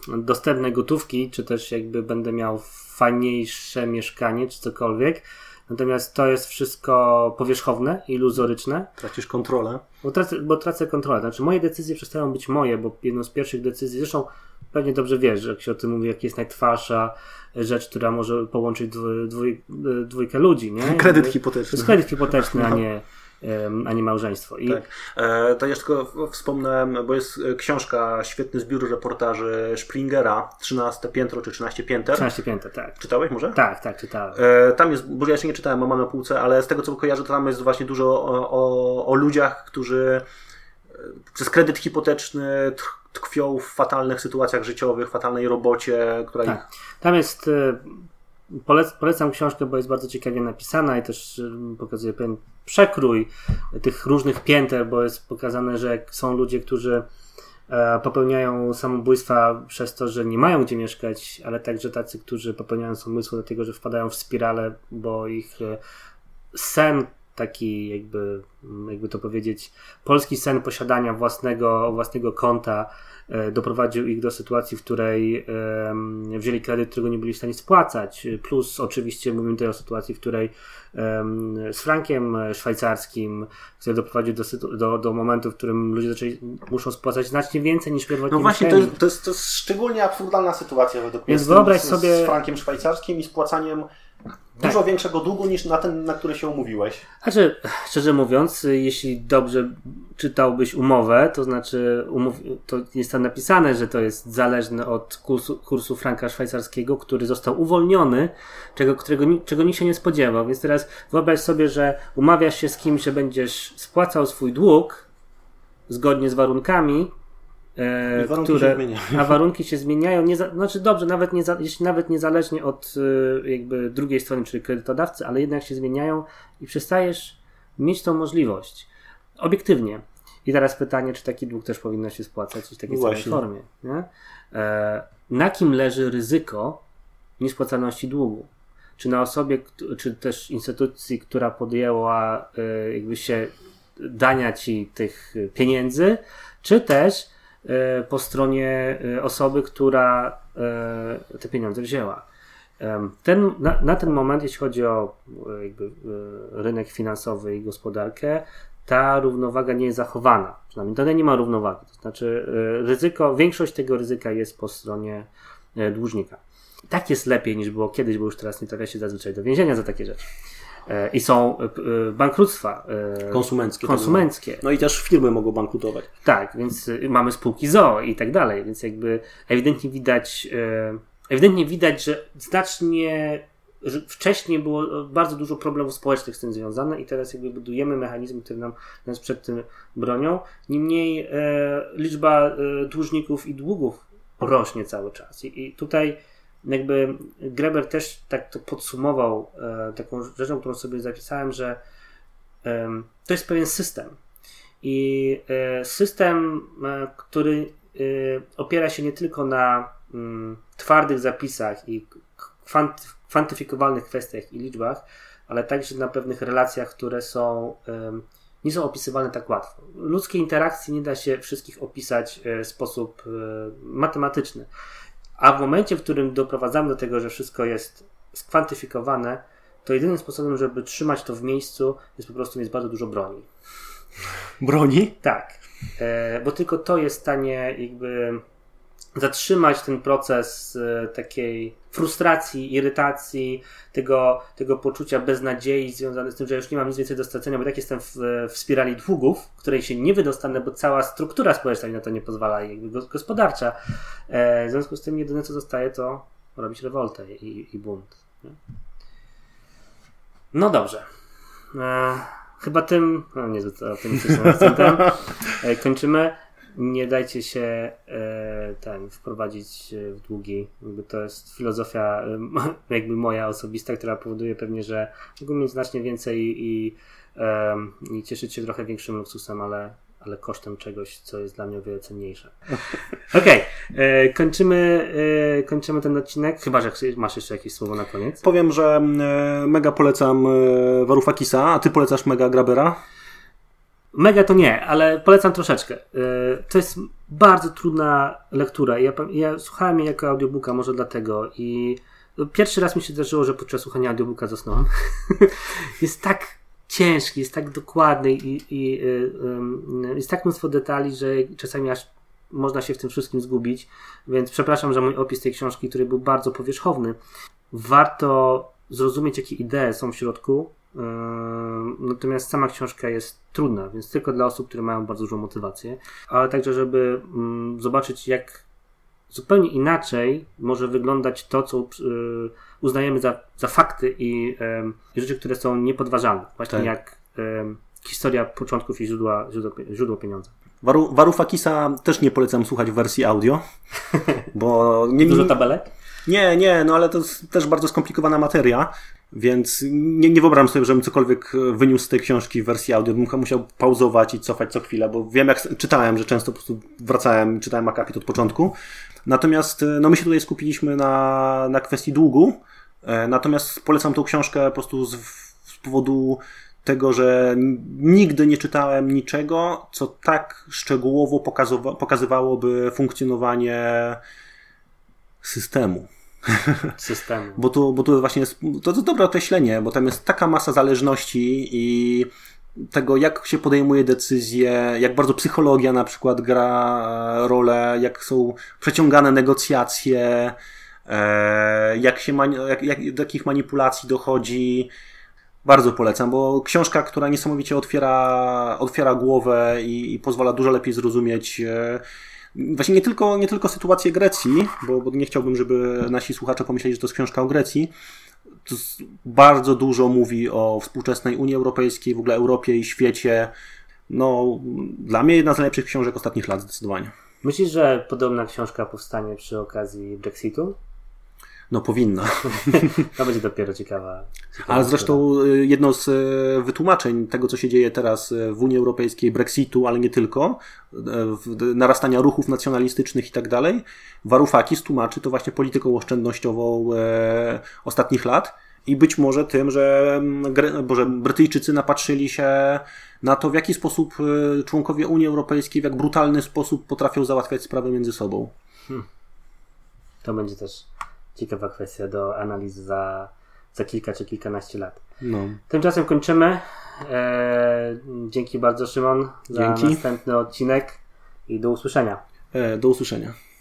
dostępnej gotówki, czy też jakby będę miał fajniejsze mieszkanie, czy cokolwiek. Natomiast to jest wszystko powierzchowne, iluzoryczne, Tracisz kontrolę. bo tracę, bo tracę kontrolę. Znaczy, moje decyzje przestają być moje, bo jedną z pierwszych decyzji, zresztą pewnie dobrze wiesz, że jak się o tym mówi, jak jest najtwarsza rzecz, która może połączyć dwój, dwój, dwójkę ludzi, nie? Kredyt Jakby- To hipoteczny. jest kredyt hipoteczny, a nie, a nie małżeństwo. I Tak. E, to jeszcze tylko wspomnę, bo jest e, książka, świetny zbiór reportaży Springera, 13 piętro czy 13 pięter. 13 pięta, tak. Czytałeś może? Tak, tak, czytałem. E, Tam jest, bo ja jeszcze nie czytałem, bo mam na półce, ale z tego co kojarzę, to tam jest właśnie dużo o, o, o ludziach, którzy przez kredyt hipoteczny tkwią w fatalnych sytuacjach życiowych, fatalnej robocie, która ich Tak. Tam jest. Polec, polecam książkę, bo jest bardzo ciekawie napisana i też e, pokazuje pewien przekrój tych różnych pięter, bo jest pokazane, że są ludzie, którzy e, popełniają samobójstwa przez to, że nie mają gdzie mieszkać, ale także tacy, którzy popełniają samobójstwo dlatego, że wpadają w spirale, bo ich e, sen taki jakby, jakby to powiedzieć, polski sen posiadania własnego, własnego konta e, doprowadził ich do sytuacji, w której wzięli kredyt, którego nie byli w stanie spłacać. Plus oczywiście mówimy tutaj o sytuacji, w której z frankiem szwajcarskim, który doprowadził do, do, do momentu, w którym ludzie zaczęli, muszą spłacać znacznie więcej niż pierwotnie No właśnie, to jest, to, jest, to jest szczególnie absurdalna sytuacja według mnie. Więc wyobraź sobie- Z frankiem szwajcarskim i spłacaniem dużo większego długu niż na ten, na który się umówiłeś. Znaczy, szczerze mówiąc, jeśli dobrze czytałbyś umowę, to znaczy umów, to jest tam napisane, że to jest zależne od kursu, kursu franka szwajcarskiego, który został uwolniony, czego, którego, czego nikt się nie spodziewał. Więc teraz wyobraź sobie, że umawiasz się z kimś, że będziesz spłacał swój dług zgodnie z warunkami e, warunki które, się zmieniają. a warunki się zmieniają, nie za, znaczy dobrze, nawet, nie za, jeśli nawet niezależnie od e, jakby drugiej strony, czyli kredytodawcy, ale jednak się zmieniają i przestajesz mieć tą możliwość. Obiektywnie. I teraz pytanie, czy taki dług też powinno się spłacać w takiej No samej formie. Nie? E, na kim leży ryzyko niespłacalności długu? Czy na osobie, czy też instytucji, która podjęła e, jakby się dania ci tych pieniędzy, czy też po stronie e, osoby, która e, te pieniądze wzięła. Ten, na, na ten moment, jeśli chodzi o e, jakby, e, rynek finansowy i gospodarkę, ta równowaga nie jest zachowana. Przynajmniej tutaj nie ma równowagi. To znaczy, e, ryzyko, większość tego ryzyka jest po stronie e, dłużnika. I tak jest lepiej niż było kiedyś, bo już teraz nie trafia się zazwyczaj do więzienia za takie rzeczy. E, I są e, e, bankructwa Konsumenckie. konsumenckie. No i też firmy mogą bankrutować. Tak, więc mamy spółki ZOO i tak dalej, więc jakby ewidentnie widać, ewidentnie widać, że znacznie że wcześniej było bardzo dużo problemów społecznych z tym związane i teraz jakby budujemy mechanizmy, które nam, nas przed tym bronią. Niemniej e, liczba dłużników i długów rośnie cały czas. I, i tutaj jakby Greber też tak to podsumował e, taką rzeczą, którą sobie zapisałem, że em, to jest pewien system. I e, system, e, który e, opiera się nie tylko na mm, twardych zapisach i kwant- kwantyfikowalnych kwestiach i liczbach, ale także na pewnych relacjach, które są nie są opisywalne tak łatwo. Ludzkiej interakcji nie da się wszystkich opisać e, w sposób e, matematyczny. A w momencie, w którym doprowadzamy do tego, że wszystko jest skwantyfikowane, to jedynym sposobem, żeby trzymać to w miejscu, jest po prostu mieć bardzo dużo broni. Broni? Tak, e, bo tylko to jest w stanie jakby zatrzymać ten proces e, takiej frustracji, irytacji, tego, tego poczucia beznadziei związane z tym, że już nie mam nic więcej do stracenia, bo tak jestem w, w spirali długów, w której się nie wydostanę, bo cała struktura społeczna mi na to nie pozwala, i gospodarcza. E, w związku z tym jedyne co zostaje to robić rewoltę i, i bunt. Nie? No dobrze. E, chyba tym, no niezbyt optymistycznym akcentem, e, kończymy. Nie dajcie się e, ten wprowadzić e, w długi. Jakby to jest filozofia e, jakby moja osobista, która powoduje pewnie, że mogę mieć znacznie więcej i, em, i cieszyć się trochę większym luksusem, ale, ale kosztem czegoś, co jest dla mnie o wiele cenniejsze. Okej, e, kończymy, e, kończymy ten odcinek. Chyba, że masz jeszcze jakieś słowo na koniec. Powiem, że e, mega polecam e, Warufakisa, a ty polecasz mega Grabera? Mega to nie, ale polecam troszeczkę. Yy, To jest bardzo trudna lektura. Ja, ja słuchałem jej jako audiobooka, może dlatego. I pierwszy raz mi się zdarzyło, że podczas słuchania audiobooka zasnąłem. jest tak ciężki, jest tak dokładny i, i yy, jest tak mnóstwo detali, że czasami aż można się w tym wszystkim zgubić. Więc przepraszam za mój opis tej książki, który był bardzo powierzchowny. Warto zrozumieć, jakie idee są w środku. Natomiast sama książka jest trudna, więc tylko dla osób, które mają bardzo dużą motywację, ale także, żeby zobaczyć, jak zupełnie inaczej może wyglądać to, co yy, uznajemy za, za fakty i, i rzeczy, które są niepodważalne. Właśnie Tak. jak historia początków i źródła, źródło, źródło pieniądza. Waru, Warufakisa też nie polecam słuchać w wersji audio, bo nie, Dużo tabelek? nie, nie, no ale to jest też bardzo skomplikowana materia, więc nie, nie wyobrażam sobie, żebym cokolwiek e, wyniósł z tej książki w wersji audio, bym musiał pauzować i cofać co chwilę, bo wiem jak czytałem, że często po prostu wracałem czytałem akapit od początku. Natomiast e, no my się tutaj skupiliśmy na, na kwestii długu, e, natomiast polecam tą książkę po prostu z, z powodu tego, że nigdy nie czytałem niczego, co tak szczegółowo pokazywałoby funkcjonowanie systemu. Systemu. Bo tu, bo tu właśnie jest, to, to dobre określenie, bo tam jest taka masa zależności i tego, jak się podejmuje decyzje, jak bardzo psychologia na przykład gra e, rolę, jak są przeciągane negocjacje, e, jak się, jak, jak, do jakich manipulacji dochodzi. Bardzo polecam, bo książka, która niesamowicie otwiera, otwiera głowę i, i pozwala dużo lepiej zrozumieć e, właśnie nie tylko, nie tylko sytuację Grecji, bo, bo nie chciałbym, żeby nasi słuchacze pomyśleli, że to jest książka o Grecji. To bardzo dużo mówi o współczesnej Unii Europejskiej, w ogóle Europie i świecie. No, dla mnie jedna z najlepszych książek ostatnich lat, zdecydowanie. Myślisz, że podobna książka powstanie przy okazji Brexitu? No powinna. to będzie dopiero ciekawa. ciekawa Ale zresztą y, jedno z y, wytłumaczeń tego, co się dzieje teraz y, w Unii Europejskiej, Brexitu, ale nie tylko, narastania ruchów nacjonalistycznych i tak dalej, Varoufakis tłumaczy to właśnie polityką oszczędnościową ostatnich lat i być może tym, że Boże, Brytyjczycy napatrzyli się na to, w jaki sposób członkowie Unii Europejskiej, w jak brutalny sposób potrafią załatwiać sprawy między sobą. Hmm. To będzie też ciekawa kwestia do analizy za, za kilka czy kilkanaście lat. No. Tymczasem kończymy. E, dzięki bardzo, Szymon, za dzięki. następny odcinek i do usłyszenia. E, do usłyszenia.